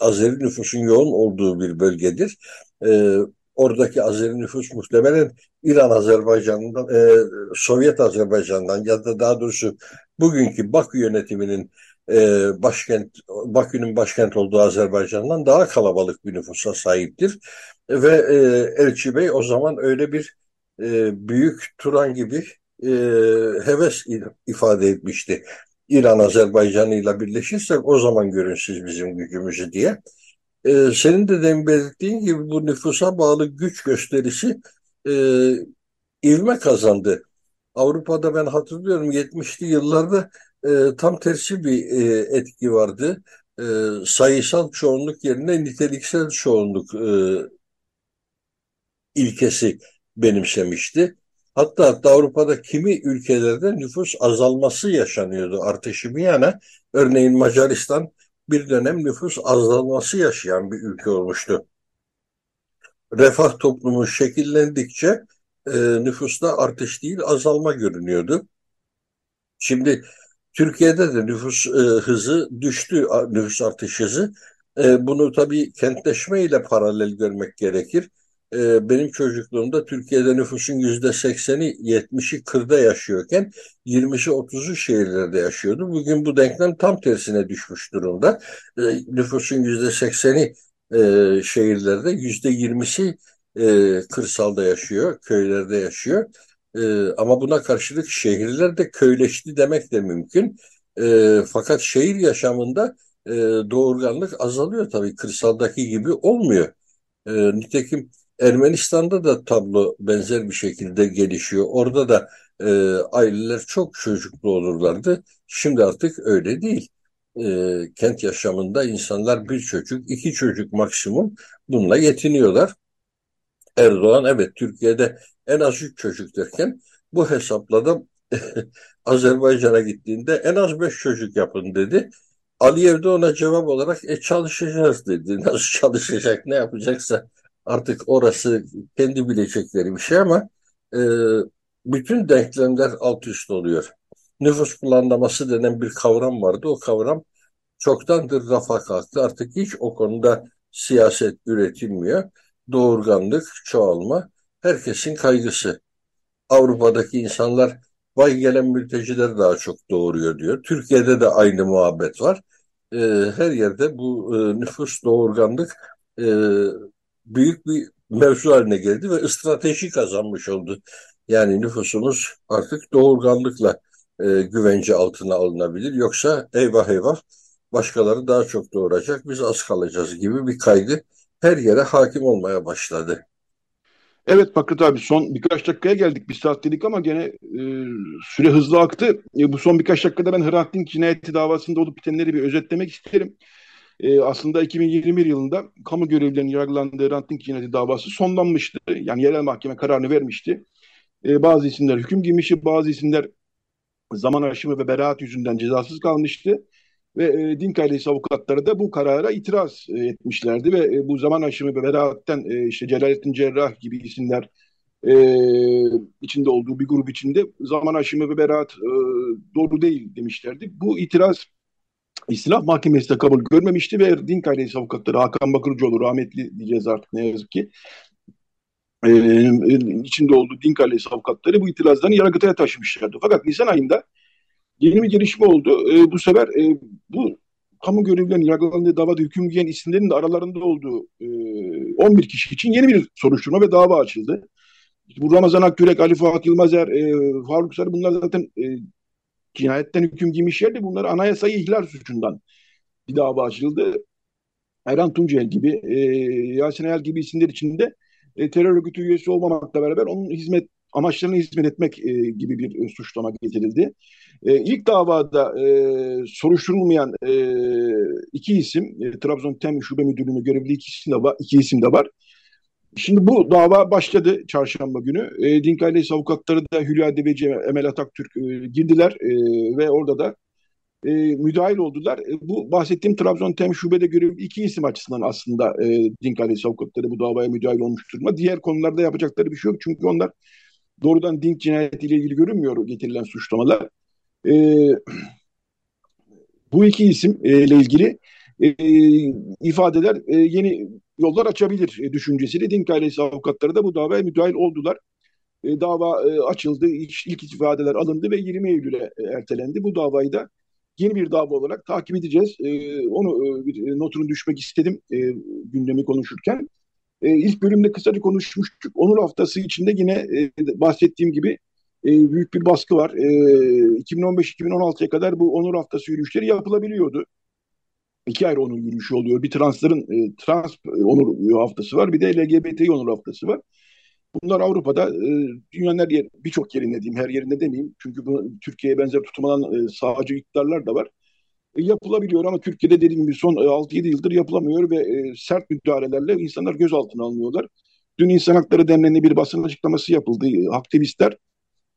Azeri nüfusun yoğun olduğu bir bölgedir. E, oradaki Azeri nüfus muhtemelen İran Azerbaycan'dan, e, Sovyet Azerbaycan'dan ya da daha doğrusu bugünkü Bakü yönetiminin e, başkent Bakü'nün başkent olduğu Azerbaycan'dan daha kalabalık bir nüfusa sahiptir. Ve e, Elçi Bey o zaman öyle bir e, büyük Turan gibi e, heves ifade etmişti. İran Azerbaycan ile birleşirsek o zaman görün siz bizim gücümüzü diye. Ee, senin de demin belirttiğin gibi bu nüfusa bağlı güç gösterisi e, ivme kazandı. Avrupa'da ben hatırlıyorum 70'li yıllarda e, tam tersi bir e, etki vardı. E, sayısal çoğunluk yerine niteliksel çoğunluk e, ilkesi benimsemişti. Hatta, hatta Avrupa'da kimi ülkelerde nüfus azalması yaşanıyordu artışı bir yana. Örneğin Macaristan bir dönem nüfus azalması yaşayan bir ülke olmuştu. Refah toplumu şekillendikçe e, nüfusta artış değil azalma görünüyordu. Şimdi Türkiye'de de nüfus e, hızı düştü, nüfus artış hızı. E, bunu tabii kentleşme ile paralel görmek gerekir. E, benim çocukluğumda Türkiye'de nüfusun yüzde sekseni, yetmişi kırda yaşıyorken 20'si 30'u şehirlerde yaşıyordu. Bugün bu denklem tam tersine düşmüş durumda. E, nüfusun yüzde sekseni e, şehirlerde, yüzde yirmisi e, kırsalda yaşıyor, köylerde yaşıyor. E, ama buna karşılık şehirler de köyleşti demek de mümkün. E, fakat şehir yaşamında e, doğurganlık azalıyor tabii kırsaldaki gibi olmuyor. E, nitekim Ermenistan'da da tablo benzer bir şekilde gelişiyor. Orada da e, aileler çok çocuklu olurlardı. Şimdi artık öyle değil. E, kent yaşamında insanlar bir çocuk, iki çocuk maksimum bununla yetiniyorlar. Erdoğan evet Türkiye'de en az üç çocuk derken bu hesapla da Azerbaycan'a gittiğinde en az beş çocuk yapın dedi. Aliyev de ona cevap olarak e çalışacağız dedi. Nasıl çalışacak ne yapacaksa artık orası kendi bilecekleri bir şey ama e, bütün denklemler alt üst oluyor. Nüfus planlaması denen bir kavram vardı. O kavram çoktandır rafa kalktı. Artık hiç o konuda siyaset üretilmiyor. Doğurganlık, çoğalma herkesin kaygısı. Avrupa'daki insanlar vay gelen mülteciler daha çok doğuruyor diyor. Türkiye'de de aynı muhabbet var. E, her yerde bu e, nüfus doğurganlık e, büyük bir mevzu haline geldi ve strateji kazanmış oldu. Yani nüfusumuz artık doğurganlıkla e, güvence altına alınabilir. Yoksa eyvah eyvah başkaları daha çok doğuracak, biz az kalacağız gibi bir kaygı her yere hakim olmaya başladı. Evet Fakret abi son birkaç dakikaya geldik. Bir saat dedik ama gene e, süre hızlı aktı. E, bu son birkaç dakikada ben Hrant Dink cinayeti davasında olup bitenleri bir özetlemek isterim. E, aslında 2021 yılında kamu görevlilerinin yargılandığı Hrant Dink cinayeti davası sonlanmıştı. Yani yerel mahkeme kararını vermişti. E, bazı isimler hüküm giymişti, bazı isimler zaman aşımı ve beraat yüzünden cezasız kalmıştı. Ve e, din ailesi avukatları da bu karara itiraz e, etmişlerdi ve e, bu zaman aşımı ve beraatten e, işte Celalettin Cerrah gibi isimler e, içinde olduğu bir grup içinde zaman aşımı ve beraat e, doğru değil demişlerdi. Bu itiraz İslah Mahkemesi de kabul görmemişti ve din ailesi avukatları Hakan Bakırcıoğlu rahmetli diyeceğiz artık ne yazık ki e, içinde olduğu din ailesi avukatları bu itirazlarını yargıtaya taşımışlardı. Fakat Nisan ayında yeni bir gelişme oldu. E, bu sefer e, bu kamu görevlilerinin yargılandığı davada hüküm giyen isimlerin de aralarında olduğu e, 11 kişi için yeni bir soruşturma ve dava açıldı. İşte bu Ramazan Akgürek, Ali Fuat Yılmazer, e, Faruk Sarı bunlar zaten e, cinayetten hüküm giymişlerdi. Bunlar anayasayı ihlal suçundan bir dava açıldı. Erhan Tuncel gibi, e, Yasin Ayal gibi isimler içinde e, terör örgütü üyesi olmamakla beraber onun hizmet amaçlarına hizmet etmek e, gibi bir e, suçlama getirildi. E, ilk davada e, soruşturulmayan e, iki isim, e, Trabzon Tem Şube Müdürlüğü'nde görevli iki isim de var. Iki isim de var. Şimdi bu dava başladı çarşamba günü. E, Dink ailesi avukatları da Hülya Deveci, Emel Ataktürk e, girdiler e, ve orada da e, müdahil oldular. E, bu bahsettiğim Trabzon Tem Şube'de görevli iki isim açısından aslında e, Dink ailesi avukatları bu davaya müdahil olmuş durumda. Diğer konularda yapacakları bir şey yok çünkü onlar doğrudan Dink cinayetiyle ilgili görünmüyor getirilen suçlamalar. E, bu iki isim e, ilgili e, ifadeler e, yeni yollar açabilir e, düşüncesiyle Dink ailesi avukatları da bu davaya müdahil oldular. E, dava e, açıldı, ilk, ilk ifadeler alındı ve 20 Eylül'e e, ertelendi. Bu davayı da yeni bir dava olarak takip edeceğiz. E, onu e, bir notunu düşmek istedim e, gündemi konuşurken. E, ilk bölümde kısaca konuşmuştuk. Onur haftası içinde yine e, bahsettiğim gibi e, büyük bir baskı var. E, 2015-2016'ya kadar bu Onur haftası yürüyüşleri yapılabiliyordu. İki ayrı onur yürüyüşü oluyor. Bir transların e, trans onur haftası var, bir de LGBT onur haftası var. Bunlar Avrupa'da e, dünyanın her yer, birçok yerinde diyeyim, her yerinde demeyeyim. Çünkü bu Türkiye'ye benzer tutum alan e, sağcı iktidarlar da var. E, yapılabiliyor ama Türkiye'de dediğim gibi son e, 6-7 yıldır yapılamıyor ve e, sert müdahalelerle insanlar gözaltına alınıyorlar. Dün İnsan Hakları Derneği'nde bir basın açıklaması yapıldı. E, aktivistler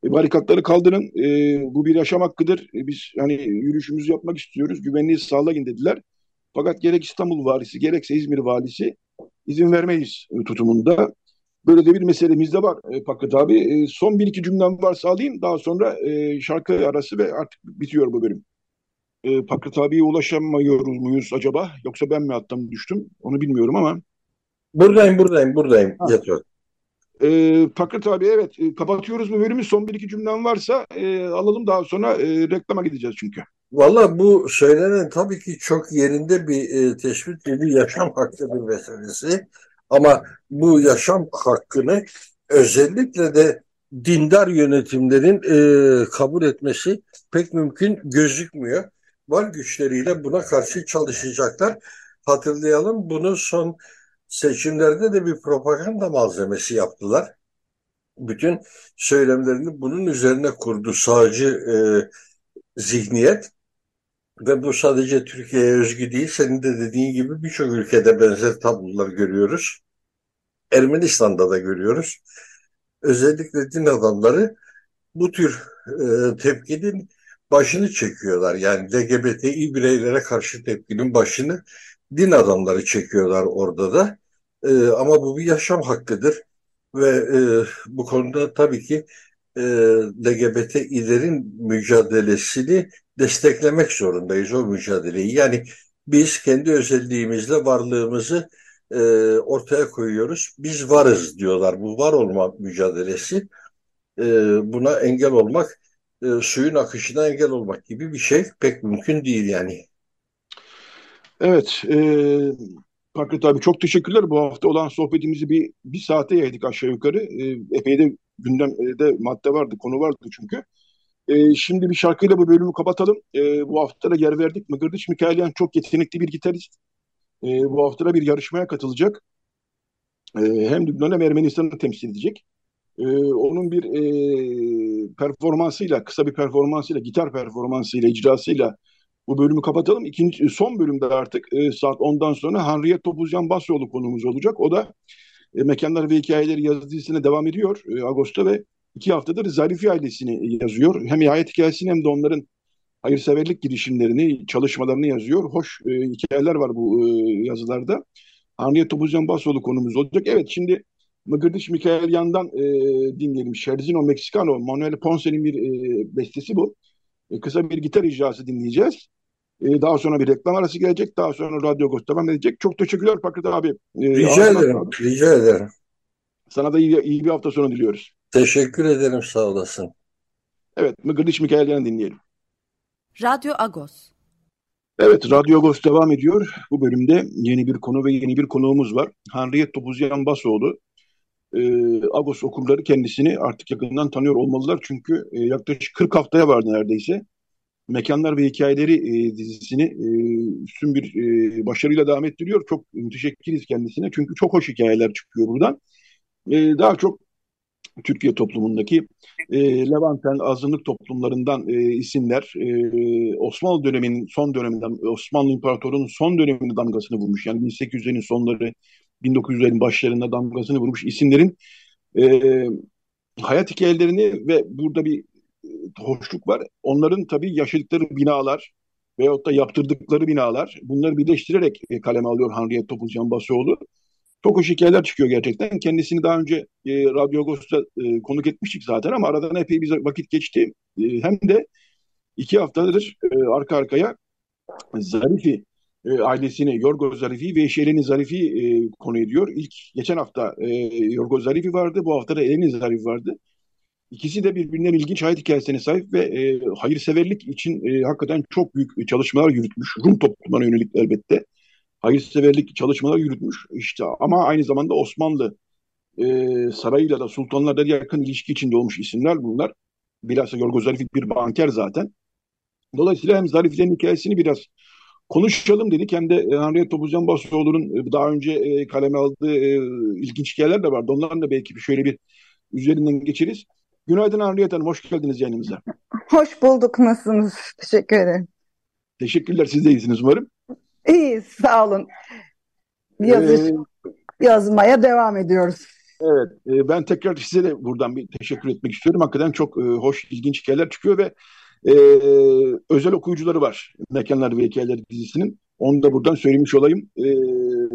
e, barikatları kaldırın, e, bu bir yaşam hakkıdır. E, biz hani yürüyüşümüzü yapmak istiyoruz, güvenliği sağlayın dediler. Fakat gerek İstanbul valisi gerekse İzmir valisi izin vermeyiz e, tutumunda. Böyle de bir meselemiz de var e, Pakrat abi. E, son bir iki cümlem varsa alayım. Daha sonra e, şarkı arası ve artık bitiyor bu bölüm. E, Pakrat abiye ulaşamıyor muyuz acaba? Yoksa ben mi attım düştüm? Onu bilmiyorum ama. Buradayım buradayım buradayım. Yatıyor. E, Pakrat abi evet e, kapatıyoruz bu bölümü. Son bir iki cümlem varsa e, alalım daha sonra e, reklama gideceğiz çünkü. Valla bu söylenen tabii ki çok yerinde bir e, tespit bir yaşam hakkı bir meselesi. Ama bu yaşam hakkını özellikle de dindar yönetimlerin e, kabul etmesi pek mümkün gözükmüyor. Var güçleriyle buna karşı çalışacaklar. Hatırlayalım bunu son seçimlerde de bir propaganda malzemesi yaptılar. Bütün söylemlerini bunun üzerine kurdu sağcı e, zihniyet. Ve bu sadece Türkiye'ye özgü değil. Senin de dediğin gibi birçok ülkede benzer tablolar görüyoruz. Ermenistan'da da görüyoruz. Özellikle din adamları bu tür e, tepkinin başını çekiyorlar. Yani LGBTİ bireylere karşı tepkinin başını din adamları çekiyorlar orada da. E, ama bu bir yaşam hakkıdır. Ve e, bu konuda tabii ki e, LGBTİ'lerin mücadelesini desteklemek zorundayız o mücadeleyi. Yani biz kendi özelliğimizle varlığımızı e, ortaya koyuyoruz. Biz varız diyorlar. Bu var olma mücadelesi e, buna engel olmak, e, suyun akışına engel olmak gibi bir şey pek mümkün değil yani. Evet, e, Fakret abi çok teşekkürler. Bu hafta olan sohbetimizi bir, bir saate yaydık aşağı yukarı. E, epey de gündemde madde vardı, konu vardı çünkü. E, şimdi bir şarkıyla bu bölümü kapatalım. E, bu hafta da yer verdik. Mıgırdıç Mikailyan çok yetenekli bir gitarist. E, bu hafta da bir yarışmaya katılacak. E, hem Lübnan hem Ermenistan'ı temsil edecek. E, onun bir e, performansıyla, kısa bir performansıyla, gitar performansıyla, icrasıyla bu bölümü kapatalım. İkinci, son bölümde artık e, saat 10'dan sonra Hanriye Topuzcan Basyolu konumuz olacak. O da e, Mekanlar ve Hikayeleri yazı dizisine devam ediyor e, Ağustos'ta ve iki haftadır Zarifi ailesini yazıyor. Hem hayat hikayesini hem de onların hayırseverlik girişimlerini, çalışmalarını yazıyor. Hoş e, hikayeler var bu e, yazılarda. Hanriye Topuzcan Basoğlu konumuz olacak. Evet şimdi Mıgırdiş Mikael Yan'dan e, dinleyelim. Scherzino Mexicano, Manuel Ponce'nin bir e, bestesi bu. E, kısa bir gitar icrası dinleyeceğiz. E, daha sonra bir reklam arası gelecek. Daha sonra Radyo devam edecek. Çok teşekkürler Pakrat abi. E, rica ederim. Abi. Rica ederim. Sana da iyi, iyi bir hafta sonu diliyoruz. Teşekkür ederim. Sağ olasın. Evet. Mıgırdiş Mikael Yan'ı dinleyelim. Radyo Agos. Evet, Radyo Agos devam ediyor. Bu bölümde yeni bir konu ve yeni bir konuğumuz var. Hanriyet Topuzyan Basoğlu. Ee, Agos okurları kendisini artık yakından tanıyor olmalılar. Çünkü e, yaklaşık 40 haftaya vardı neredeyse. Mekanlar ve Hikayeleri e, dizisini e, üstün bir e, başarıyla devam ettiriyor. Çok müteşekkiriz kendisine. Çünkü çok hoş hikayeler çıkıyor buradan. E, daha çok Türkiye toplumundaki e, Levanten azınlık toplumlarından e, isimler e, Osmanlı döneminin son döneminden Osmanlı İmparatorluğu'nun son döneminde damgasını vurmuş. Yani 1800'lerin sonları 1900'lerin başlarında damgasını vurmuş isimlerin e, hayat hikayelerini ve burada bir e, hoşluk var. Onların tabii yaşadıkları binalar veyahut da yaptırdıkları binalar bunları birleştirerek e, kaleme alıyor Henriette Topuzcan Basoğlu. Çok hoş hikayeler çıkıyor gerçekten. Kendisini daha önce e, Radyo Agos'ta e, konuk etmiştik zaten ama aradan epey bir vakit geçti. E, hem de iki haftadır e, arka arkaya Zarifi e, ailesini, Yorgo Zarifi ve eşi Zarifi e, konu ediyor. İlk geçen hafta e, Yorgo Zarifi vardı, bu hafta da Eleni Zarifi vardı. İkisi de birbirinden ilginç hayat hikayesine sahip ve e, hayırseverlik için e, hakikaten çok büyük çalışmalar yürütmüş. Rum toplumuna yönelik elbette. Hayırseverlik çalışmalar yürütmüş. İşte ama aynı zamanda Osmanlı e, sarayıyla da sultanlarla yakın ilişki içinde olmuş isimler bunlar. Bilhassa Yorgo Zarifi bir banker zaten. Dolayısıyla hem Zariflerin hikayesini biraz konuşalım dedik. Hem de e, Henriette Topuzcan Basoğlu'nun e, daha önce e, kaleme aldığı ilginç hikayeler de vardı. Onların da belki şöyle bir üzerinden geçeriz. Günaydın Henriette Hanım, hoş geldiniz yayınımıza. Hoş bulduk, nasılsınız? Teşekkür ederim. Teşekkürler, siz de iyisiniz umarım. İyiyiz, sağ olun. Yazış, ee, yazmaya devam ediyoruz. Evet, ben tekrar size de buradan bir teşekkür etmek istiyorum. Hakikaten çok hoş, ilginç hikayeler çıkıyor ve e, özel okuyucuları var Mekanlar ve Hikayeler dizisinin. Onu da buradan söylemiş olayım. E,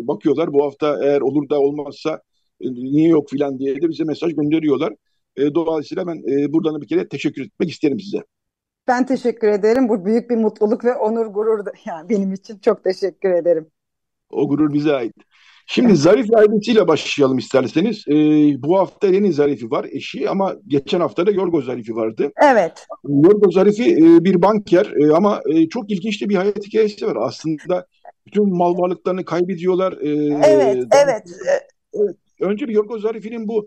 bakıyorlar bu hafta eğer olur da olmazsa e, niye yok filan diye de bize mesaj gönderiyorlar. E, dolayısıyla ben e, buradan bir kere teşekkür etmek isterim size. Ben teşekkür ederim. Bu büyük bir mutluluk ve onur gurur da, yani benim için çok teşekkür ederim. O gurur bize ait. Şimdi Zarif ailesiyle başlayalım isterseniz. Ee, bu hafta yeni Zarif'i var eşi ama geçen hafta da Yorgo Zarif'i vardı. Evet. Yorgo Zarif'i e, bir banker e, ama e, çok ilginç de bir hayat hikayesi var. Aslında bütün mal varlıklarını kaybediyorlar. E, evet, evet. evet. Önce bir Yorgo Zarif'in bu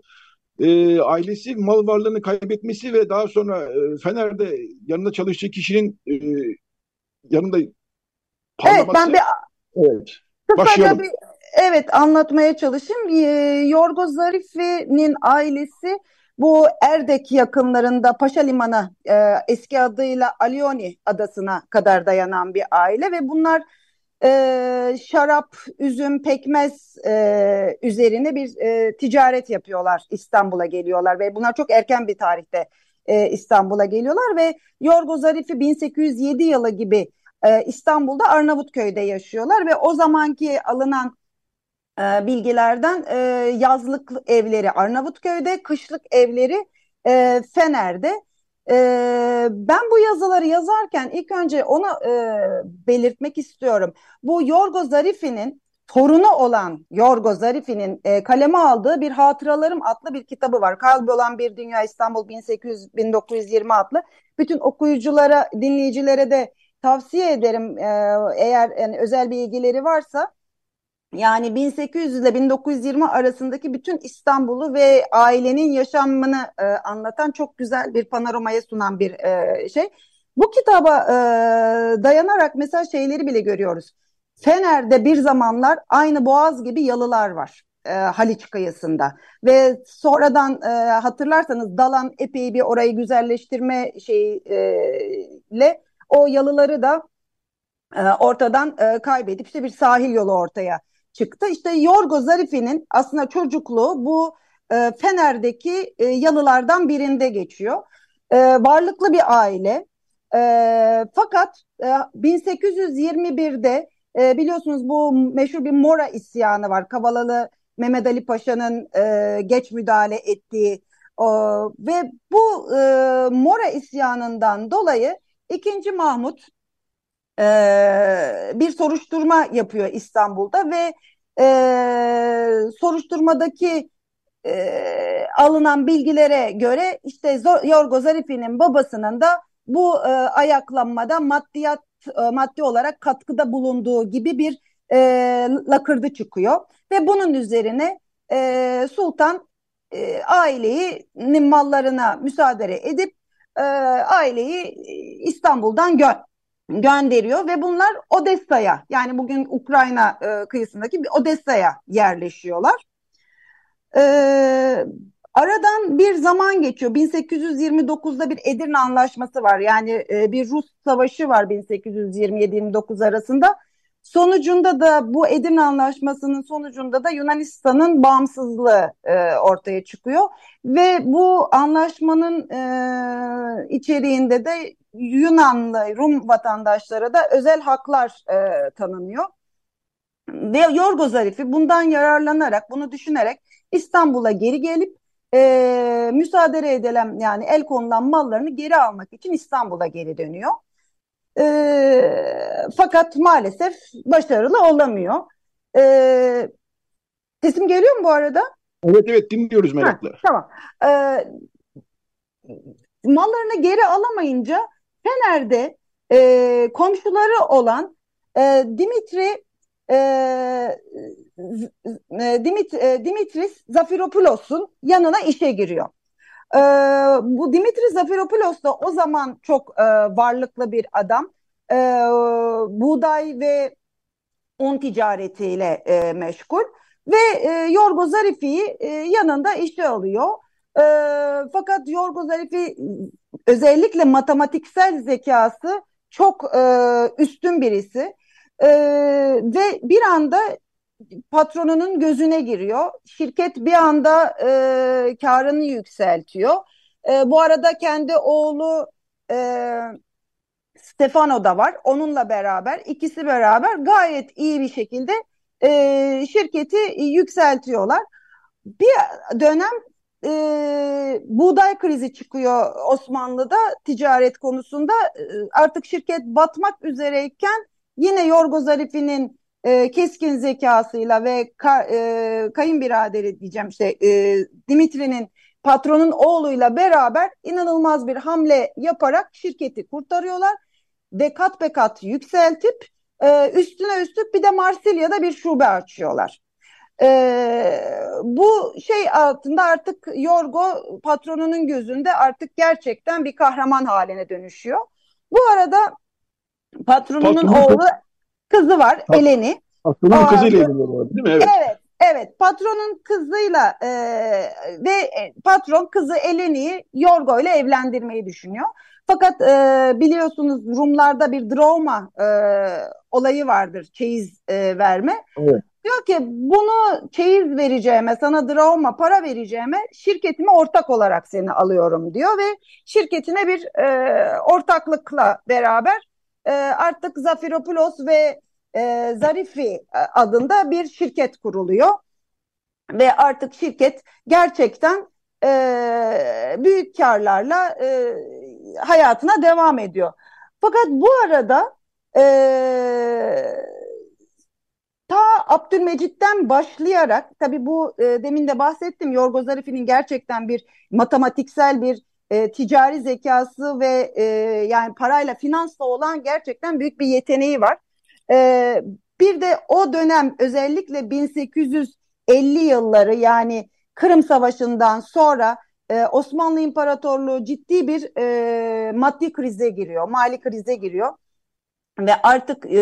e, ailesi mal varlığını kaybetmesi ve daha sonra e, Fener'de yanında çalıştığı kişinin e, yanında parlaması. Evet, ben bir... Evet. Başlayalım. Bir Evet anlatmaya çalışayım. E, Yorgo Zarifi'nin ailesi bu Erdek yakınlarında Paşa Limanı e, eski adıyla Alioni adasına kadar dayanan bir aile ve bunlar e, şarap, üzüm, pekmez e, üzerine bir e, ticaret yapıyorlar. İstanbul'a geliyorlar ve bunlar çok erken bir tarihte e, İstanbul'a geliyorlar ve Yorgo Zarifi 1807 yılı gibi e, İstanbul'da Arnavutköy'de yaşıyorlar ve o zamanki alınan e, bilgilerden e, yazlık evleri Arnavutköy'de, kışlık evleri e, Fener'de. E, ben bu yazıları yazarken ilk önce onu e, belirtmek istiyorum. Bu Yorgo Zarifi'nin torunu olan Yorgo Zarifi'nin e, kaleme aldığı bir Hatıralarım adlı bir kitabı var. Kalbi olan bir Dünya İstanbul 1800 1920 adlı. Bütün okuyuculara, dinleyicilere de tavsiye ederim e, eğer yani özel bilgileri varsa yani 1800 ile 1920 arasındaki bütün İstanbul'u ve ailenin yaşamını e, anlatan çok güzel bir panoramaya sunan bir e, şey. Bu kitaba e, dayanarak mesela şeyleri bile görüyoruz. Fener'de bir zamanlar aynı Boğaz gibi yalılar var. E, Haliç kıyısında ve sonradan e, hatırlarsanız Dalan epey bir orayı güzelleştirme şeyiyle e, o yalıları da e, ortadan e, kaybedip işte bir sahil yolu ortaya çıktı. İşte Yorgo Zarifi'nin aslında çocukluğu bu e, Fener'deki e, yalılardan birinde geçiyor. E, varlıklı bir aile. E, fakat e, 1821'de e, biliyorsunuz bu meşhur bir Mora isyanı var. Kavalalı Mehmet Ali Paşa'nın e, geç müdahale ettiği o, ve bu e, Mora isyanından dolayı 2. Mahmut e, bir soruşturma yapıyor İstanbul'da ve e, soruşturmadaki e, alınan bilgilere göre işte Yorgo Zarifi'nin babasının da bu e, ayaklanmada maddiyat e, maddi olarak katkıda bulunduğu gibi bir e, lakırdı çıkıyor. Ve bunun üzerine e, Sultan e, aileyi mallarına müsaade edip e, aileyi İstanbul'dan gö gönderiyor ve bunlar Odessa'ya yani bugün Ukrayna e, kıyısındaki bir Odessa'ya yerleşiyorlar. E, Aradan bir zaman geçiyor. 1829'da bir Edirne Anlaşması var. Yani e, bir Rus savaşı var 1827-29 arasında. Sonucunda da bu Edirne Anlaşması'nın sonucunda da Yunanistan'ın bağımsızlığı e, ortaya çıkıyor. Ve bu anlaşmanın e, içeriğinde de Yunanlı Rum vatandaşlara da özel haklar e, tanınıyor. Ve Yorgo Zarifi bundan yararlanarak, bunu düşünerek İstanbul'a geri gelip e, müsaade edilen yani el konulan mallarını geri almak için İstanbul'a geri dönüyor. E, fakat maalesef başarılı olamıyor. E, sesim geliyor mu bu arada? Evet evet dinliyoruz merakla. Ha, tamam. E, mallarını geri alamayınca Fener'de e, komşuları olan e, Dimitri e, Dimit, e, Dimitris Zafiropoulos'un yanına işe giriyor. E, bu Dimitris Zafiropoulos da o zaman çok e, varlıklı bir adam. E, buğday ve un ticaretiyle e, meşgul ve e, Yorgo Zarifi'yi e, yanında işe alıyor. E, fakat Yorgo Zarifi özellikle matematiksel zekası çok e, üstün birisi. E, ve bir anda patronunun gözüne giriyor. Şirket bir anda e, karını yükseltiyor. E, bu arada kendi oğlu e, Stefano da var. Onunla beraber ikisi beraber gayet iyi bir şekilde e, şirketi yükseltiyorlar. Bir dönem e, buğday krizi çıkıyor Osmanlı'da ticaret konusunda. E, artık şirket batmak üzereyken yine Yorgo Zarifi'nin e, keskin zekasıyla ve ka, e, kayınbiraderi diyeceğim işte e, Dimitri'nin patronun oğluyla beraber inanılmaz bir hamle yaparak şirketi kurtarıyorlar ve kat be kat yükseltip e, üstüne üstlük bir de Marsilya'da bir şube açıyorlar. E, bu şey altında artık Yorgo patronunun gözünde artık gerçekten bir kahraman haline dönüşüyor. Bu arada patronunun Patronun oğlu kızı var Pat Eleni. Patronun kızıyla evleniyorlar değil mi? Evet. Evet. Evet, patronun kızıyla e, ve e, patron kızı Eleni'yi Yorgo ile evlendirmeyi düşünüyor. Fakat e, biliyorsunuz Rumlarda bir drama e, olayı vardır, çeyiz e, verme. Evet. Diyor ki bunu çeyiz vereceğime, sana drama para vereceğime şirketime ortak olarak seni alıyorum diyor ve şirketine bir e, ortaklıkla beraber e, artık Zafiropoulos ve e, Zarifi e, adında bir şirket kuruluyor. Ve artık şirket gerçekten e, büyük karlarla e, hayatına devam ediyor. Fakat bu arada e, ta Abdülmecit'ten başlayarak tabi bu e, demin de bahsettim Yorgo Zarifi'nin gerçekten bir matematiksel bir e, ticari zekası ve e, yani parayla finansla olan gerçekten büyük bir yeteneği var. E, bir de o dönem özellikle 1850 yılları yani Kırım Savaşı'ndan sonra e, Osmanlı İmparatorluğu ciddi bir e, maddi krize giriyor, mali krize giriyor ve artık e,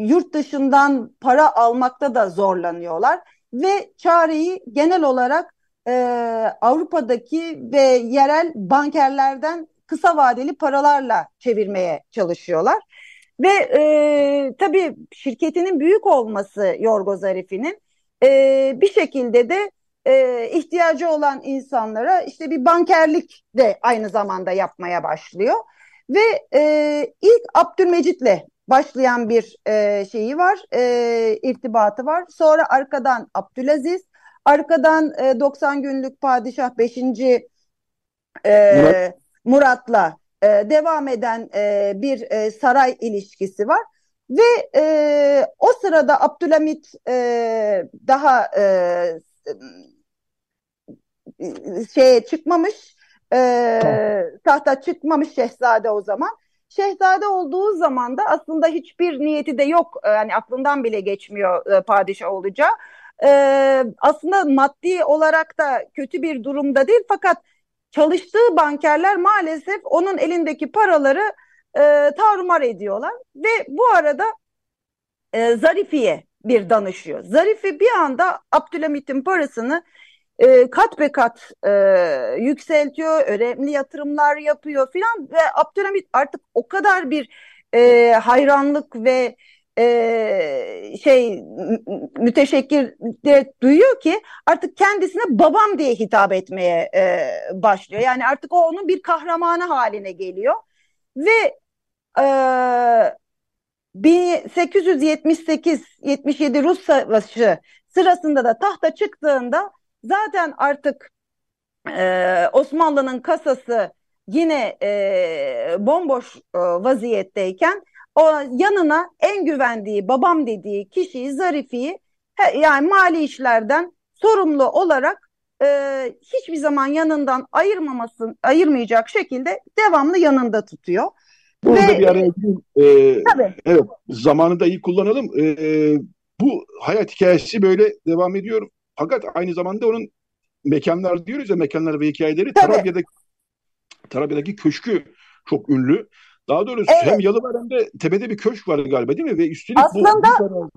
yurt dışından para almakta da zorlanıyorlar ve çareyi genel olarak e, Avrupa'daki ve yerel bankerlerden kısa vadeli paralarla çevirmeye çalışıyorlar. Ve e, tabii şirketinin büyük olması Yorgo Zarifi'nin e, bir şekilde de e, ihtiyacı olan insanlara işte bir bankerlik de aynı zamanda yapmaya başlıyor. Ve e, ilk Abdülmecit'le başlayan bir e, şeyi var, e, irtibatı var. Sonra arkadan Abdülaziz, Arkadan e, 90 günlük padişah 5. E, Murat. Murat'la e, devam eden e, bir e, saray ilişkisi var. Ve e, o sırada Abdülhamit e, daha e, şeye çıkmamış, e, tahta çıkmamış şehzade o zaman. Şehzade olduğu zaman da aslında hiçbir niyeti de yok. Yani aklından bile geçmiyor e, padişah olacağı e, aslında maddi olarak da kötü bir durumda değil fakat çalıştığı bankerler maalesef onun elindeki paraları e, tarumar ediyorlar ve bu arada e, Zarifi'ye bir danışıyor. Zarifi bir anda Abdülhamit'in parasını e, kat be kat e, yükseltiyor, önemli yatırımlar yapıyor filan ve Abdülhamit artık o kadar bir e, hayranlık ve e, şey müteşekkir duyuyor ki artık kendisine babam diye hitap etmeye e, başlıyor. Yani artık o onun bir kahramanı haline geliyor ve e, 1878-77 Rus Savaşı sırasında da tahta çıktığında zaten artık e, Osmanlı'nın kasası yine e, bomboş e, vaziyetteyken o yanına en güvendiği babam dediği kişiyi Zarifi'yi yani mali işlerden sorumlu olarak e, hiçbir zaman yanından ayırmamasın ayırmayacak şekilde devamlı yanında tutuyor. Burada Ve, bir araya gireyim. Ee, tabii. Evet, zamanı da iyi kullanalım. Ee, bu hayat hikayesi böyle devam ediyor. Fakat aynı zamanda onun mekanlar diyoruz ya mekanlar ve hikayeleri tabii. Tarabya'daki Tarabya'daki köşkü çok ünlü. Daha doğrusu evet. hem yalı var hem de tepede bir köşk var galiba değil mi? Ve üstelik aslında, bu...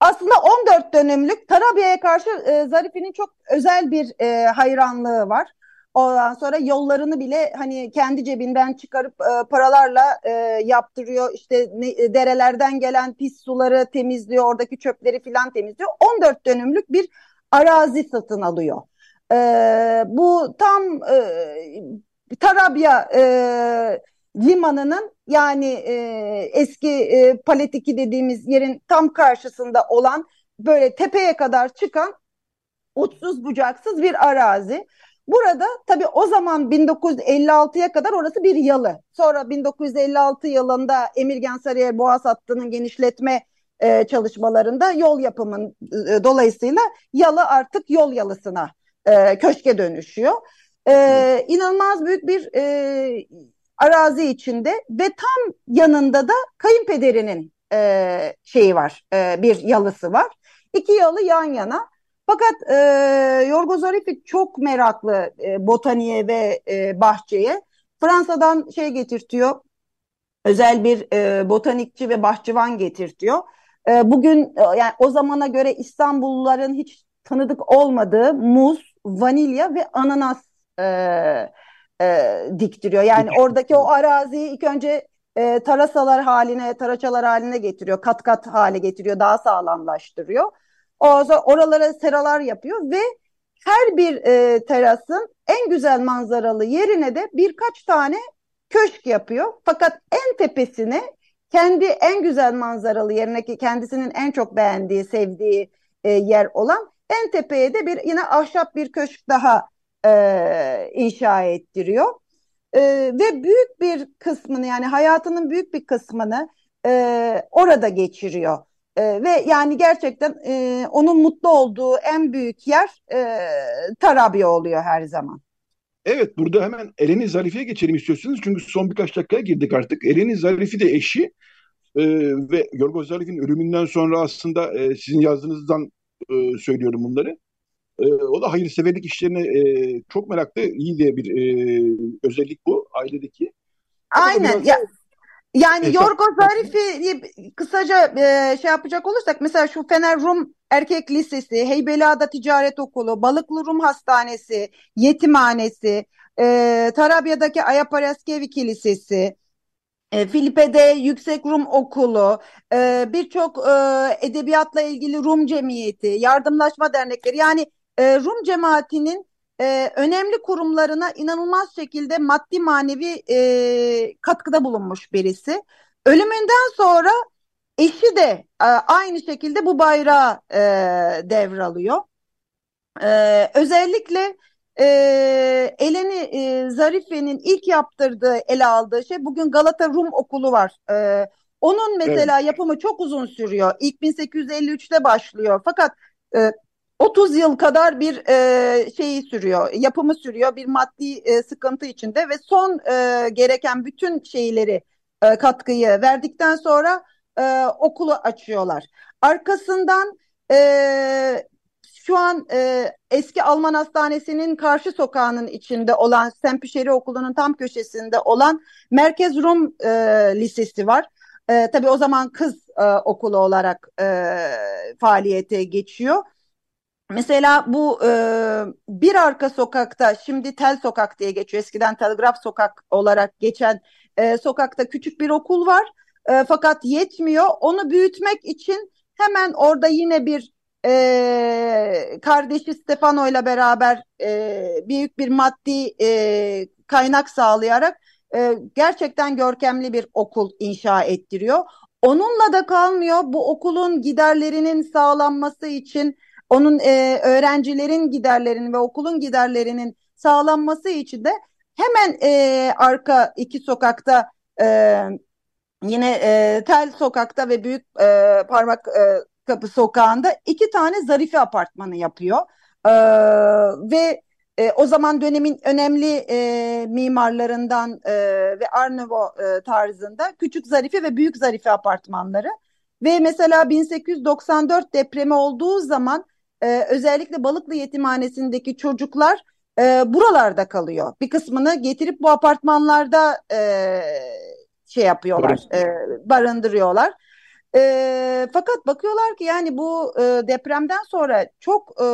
Aslında 14 dönümlük Tarabya'ya karşı e, Zarifi'nin çok özel bir e, hayranlığı var. Ondan sonra yollarını bile hani kendi cebinden çıkarıp e, paralarla e, yaptırıyor. İşte ne, e, derelerden gelen pis suları temizliyor, oradaki çöpleri filan temizliyor. 14 dönümlük bir arazi satın alıyor. E, bu tam e, Tarabya e, limanının yani e, eski e, Paletiki dediğimiz yerin tam karşısında olan böyle tepeye kadar çıkan uçsuz bucaksız bir arazi. Burada tabii o zaman 1956'ya kadar orası bir yalı. Sonra 1956 yılında Emirgan Sarıyer Boğaz hattının genişletme e, çalışmalarında yol yapımın e, dolayısıyla yalı artık yol yalısına e, köşke dönüşüyor. E, inanılmaz büyük bir e, arazi içinde ve tam yanında da kayınpederinin e, şeyi var, e, bir yalısı var. İki yalı yan yana. Fakat e, Yorgo Zarifi çok meraklı e, botaniğe ve e, bahçeye. Fransa'dan şey getirtiyor, özel bir e, botanikçi ve bahçıvan getirtiyor. E, bugün e, yani o zamana göre İstanbulluların hiç tanıdık olmadığı muz, vanilya ve ananas e, e, diktiriyor. Yani oradaki o araziyi ilk önce e, tarasalar haline, taraçalar haline getiriyor. Kat kat hale getiriyor. Daha sağlamlaştırıyor. O oralara seralar yapıyor ve her bir e, terasın en güzel manzaralı yerine de birkaç tane köşk yapıyor. Fakat en tepesine kendi en güzel manzaralı yerine ki kendisinin en çok beğendiği, sevdiği e, yer olan en tepeye de bir yine ahşap bir köşk daha e, inşa ettiriyor. E, ve büyük bir kısmını yani hayatının büyük bir kısmını e, orada geçiriyor. E, ve yani gerçekten e, onun mutlu olduğu en büyük yer e, Tarabya oluyor her zaman. Evet burada hemen Eleni Zarif'e geçelim istiyorsunuz. Çünkü son birkaç dakikaya girdik artık. Eleni Zarif'i de eşi e, ve Yorgos Zarif'in ölümünden sonra aslında e, sizin yazdığınızdan e, söylüyorum bunları. E, o da hayırseverlik işlerine e, çok meraklı, iyi de bir e, özellik bu ailedeki. Aynen. Ya, yani Yorgo Zarif'i kısaca e, şey yapacak olursak mesela şu Fener Rum Erkek Lisesi, Heybeliada Ticaret Okulu, Balıklı Rum Hastanesi, Yetimhanesi, e, Tarabya'daki Ayaparyaskeviki Lisesi, e, Filipe'de Yüksek Rum Okulu, e, birçok e, edebiyatla ilgili Rum Cemiyeti, yardımlaşma dernekleri yani e, Rum cemaatinin e, önemli kurumlarına inanılmaz şekilde maddi manevi e, katkıda bulunmuş birisi. Ölümünden sonra eşi de e, aynı şekilde bu bayrağı e, devralıyor. E, özellikle e, Eleni e, Zarife'nin ilk yaptırdığı, ele aldığı şey bugün Galata Rum Okulu var. E, onun mesela evet. yapımı çok uzun sürüyor. İlk 1853'te başlıyor. Fakat e, 30 yıl kadar bir e, şeyi sürüyor, yapımı sürüyor, bir maddi e, sıkıntı içinde ve son e, gereken bütün şeyleri e, katkıyı verdikten sonra e, okulu açıyorlar. Arkasından e, şu an e, eski Alman Hastanesi'nin karşı sokağının içinde olan Sempişeri Okulu'nun tam köşesinde olan Merkez Rum e, Lisesi var. E, tabii o zaman kız e, okulu olarak e, faaliyete geçiyor. Mesela bu e, bir arka sokakta şimdi Tel Sokak diye geçiyor. Eskiden Telgraf Sokak olarak geçen e, sokakta küçük bir okul var. E, fakat yetmiyor. Onu büyütmek için hemen orada yine bir e, kardeşi Stefano ile beraber e, büyük bir maddi e, kaynak sağlayarak e, gerçekten görkemli bir okul inşa ettiriyor. Onunla da kalmıyor. Bu okulun giderlerinin sağlanması için onun e, öğrencilerin giderlerinin ve okulun giderlerinin sağlanması için de hemen e, arka iki sokakta e, yine e, tel sokakta ve büyük e, parmak e, kapı sokağında iki tane zarife apartmanı yapıyor. E, ve e, o zaman dönemin önemli e, mimarlarından e, ve Art e, tarzında küçük zarife ve büyük zarife apartmanları. Ve mesela 1894 depremi olduğu zaman e, özellikle Balıklı Yetimhanesi'ndeki çocuklar e, buralarda kalıyor. Bir kısmını getirip bu apartmanlarda e, şey yapıyorlar, e, barındırıyorlar. E, fakat bakıyorlar ki yani bu e, depremden sonra çok e,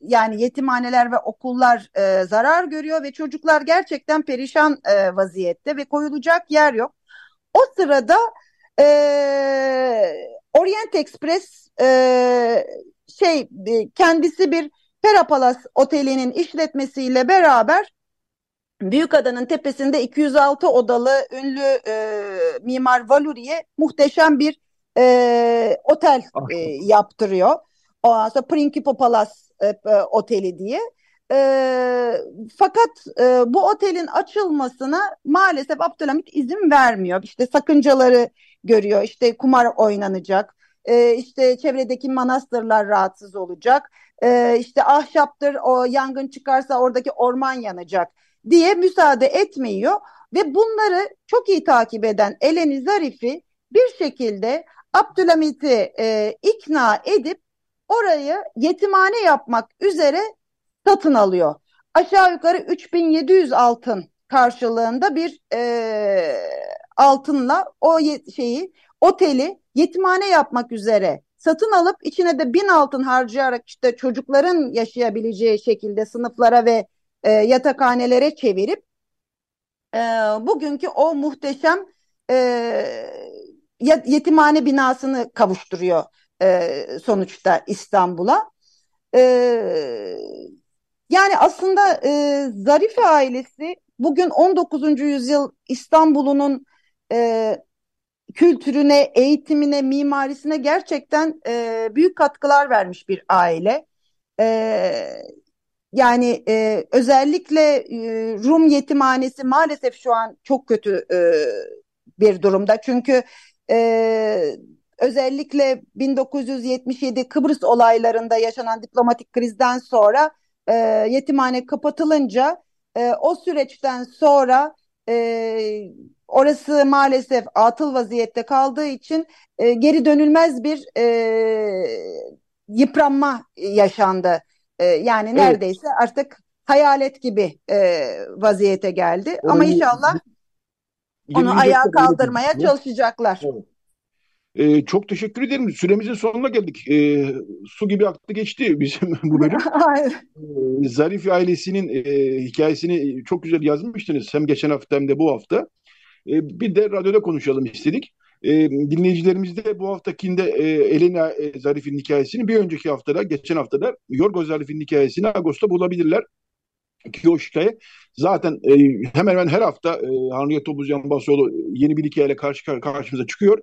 yani yetimhaneler ve okullar e, zarar görüyor ve çocuklar gerçekten perişan e, vaziyette ve koyulacak yer yok. O sırada e, Orient Express e, şey e, kendisi bir Perapalas Oteli'nin işletmesiyle beraber Büyükada'nın tepesinde 206 odalı ünlü e, mimar Valuri'ye muhteşem bir e, otel e, yaptırıyor. Ondan sonra Principe Palace e, e, Oteli diye. E, fakat e, bu otelin açılmasına maalesef Abdülhamit izin vermiyor. İşte sakıncaları görüyor. İşte kumar oynanacak e, işte çevredeki manastırlar rahatsız olacak. E, işte ahşaptır o yangın çıkarsa oradaki orman yanacak diye müsaade etmiyor ve bunları çok iyi takip eden Eleni Zarif'i bir şekilde Abdülhamit'i e, ikna edip orayı yetimhane yapmak üzere satın alıyor. Aşağı yukarı 3700 altın karşılığında bir e, altınla o şeyi oteli yetimhane yapmak üzere satın alıp içine de bin altın harcayarak işte çocukların yaşayabileceği şekilde sınıflara ve e, yatakhanelere çevirip e, bugünkü o muhteşem e, yetimhane binasını kavuşturuyor e, sonuçta İstanbul'a. E, yani aslında e, Zarife ailesi bugün 19. yüzyıl İstanbul'unun e, kültürüne, eğitimine, mimarisine gerçekten e, büyük katkılar vermiş bir aile. E, yani e, özellikle e, Rum yetimhanesi maalesef şu an çok kötü e, bir durumda. Çünkü e, özellikle 1977 Kıbrıs olaylarında yaşanan diplomatik krizden sonra e, yetimhane kapatılınca e, o süreçten sonra e, orası maalesef atıl vaziyette kaldığı için e, geri dönülmez bir e, yıpranma yaşandı. E, yani evet. neredeyse artık hayalet gibi e, vaziyete geldi. Orayı, Ama inşallah onu ayağa kaldırmaya çalışacaklar. Evet. Ee, çok teşekkür ederim. Süremizin sonuna geldik. Ee, su gibi aktı geçti bizim bu bölüm. ee, Zarif ailesinin e, hikayesini çok güzel yazmıştınız. Hem geçen hafta hem de bu hafta. Ee, bir de radyoda konuşalım istedik. Ee, dinleyicilerimiz de bu haftakinde e, Elena e, Zarif'in hikayesini bir önceki haftada, geçen haftada Yorgo Zarif'in hikayesini Ağustos'ta bulabilirler. Ki o hikaye zaten e, hemen hemen her hafta e, Hanriye Topuzcan Basoğlu yeni bir hikayeyle karşı karşımıza çıkıyor.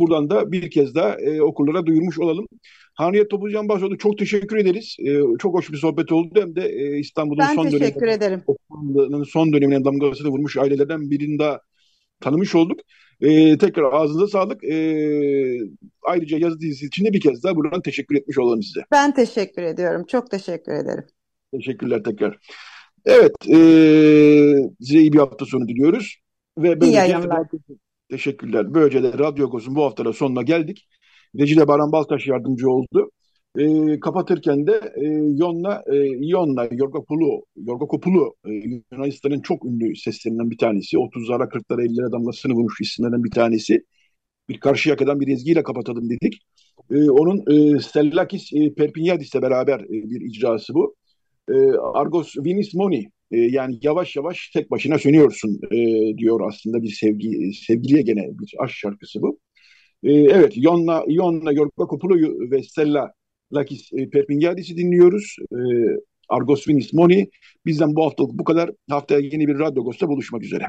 Buradan da bir kez daha e, okullara duyurmuş olalım. Haniyet Topuzcan Başoğlu çok teşekkür ederiz. E, çok hoş bir sohbet oldu. Hem de e, İstanbul'un son döneminde teşekkür ederim. son dönemine damgasını vurmuş ailelerden birini daha tanımış olduk. E, tekrar ağzınıza sağlık. E, ayrıca yazı dizisi için de bir kez daha buradan teşekkür etmiş olalım size. Ben teşekkür ediyorum. Çok teşekkür ederim. Teşekkürler tekrar. Evet, e, size iyi bir hafta sonu diliyoruz. Ve iyi yayınlar. Teşekkürler. Böylece de Radyo Goz'un bu haftada sonuna geldik. Recile Baran Baltaş yardımcı oldu. E, kapatırken de e, Yonna, e, Yonna Yorgopulu, Yorgopulu e, Yunanistan'ın çok ünlü seslerinden bir tanesi. 30'lara 40'lara 50'lere damgasını vurmuş isimlerden bir tanesi. Bir karşı yakadan bir ezgiyle kapatalım dedik. E, onun e, Stellakis e, Perpignadis'le beraber e, bir icrası bu. E, Argos Vinis Moni e, yani yavaş yavaş tek başına sönüyorsun e, diyor aslında bir sevgi sevgiliye gene bir aşk şarkısı bu. E, evet Ionna, Ionna Yorga Kopulu'yu ve Stella Lakis e, Perpignadis'i dinliyoruz. E, Argos Vinis Moni. Bizden bu haftalık bu kadar. Haftaya yeni bir Radyo Agos'ta buluşmak üzere.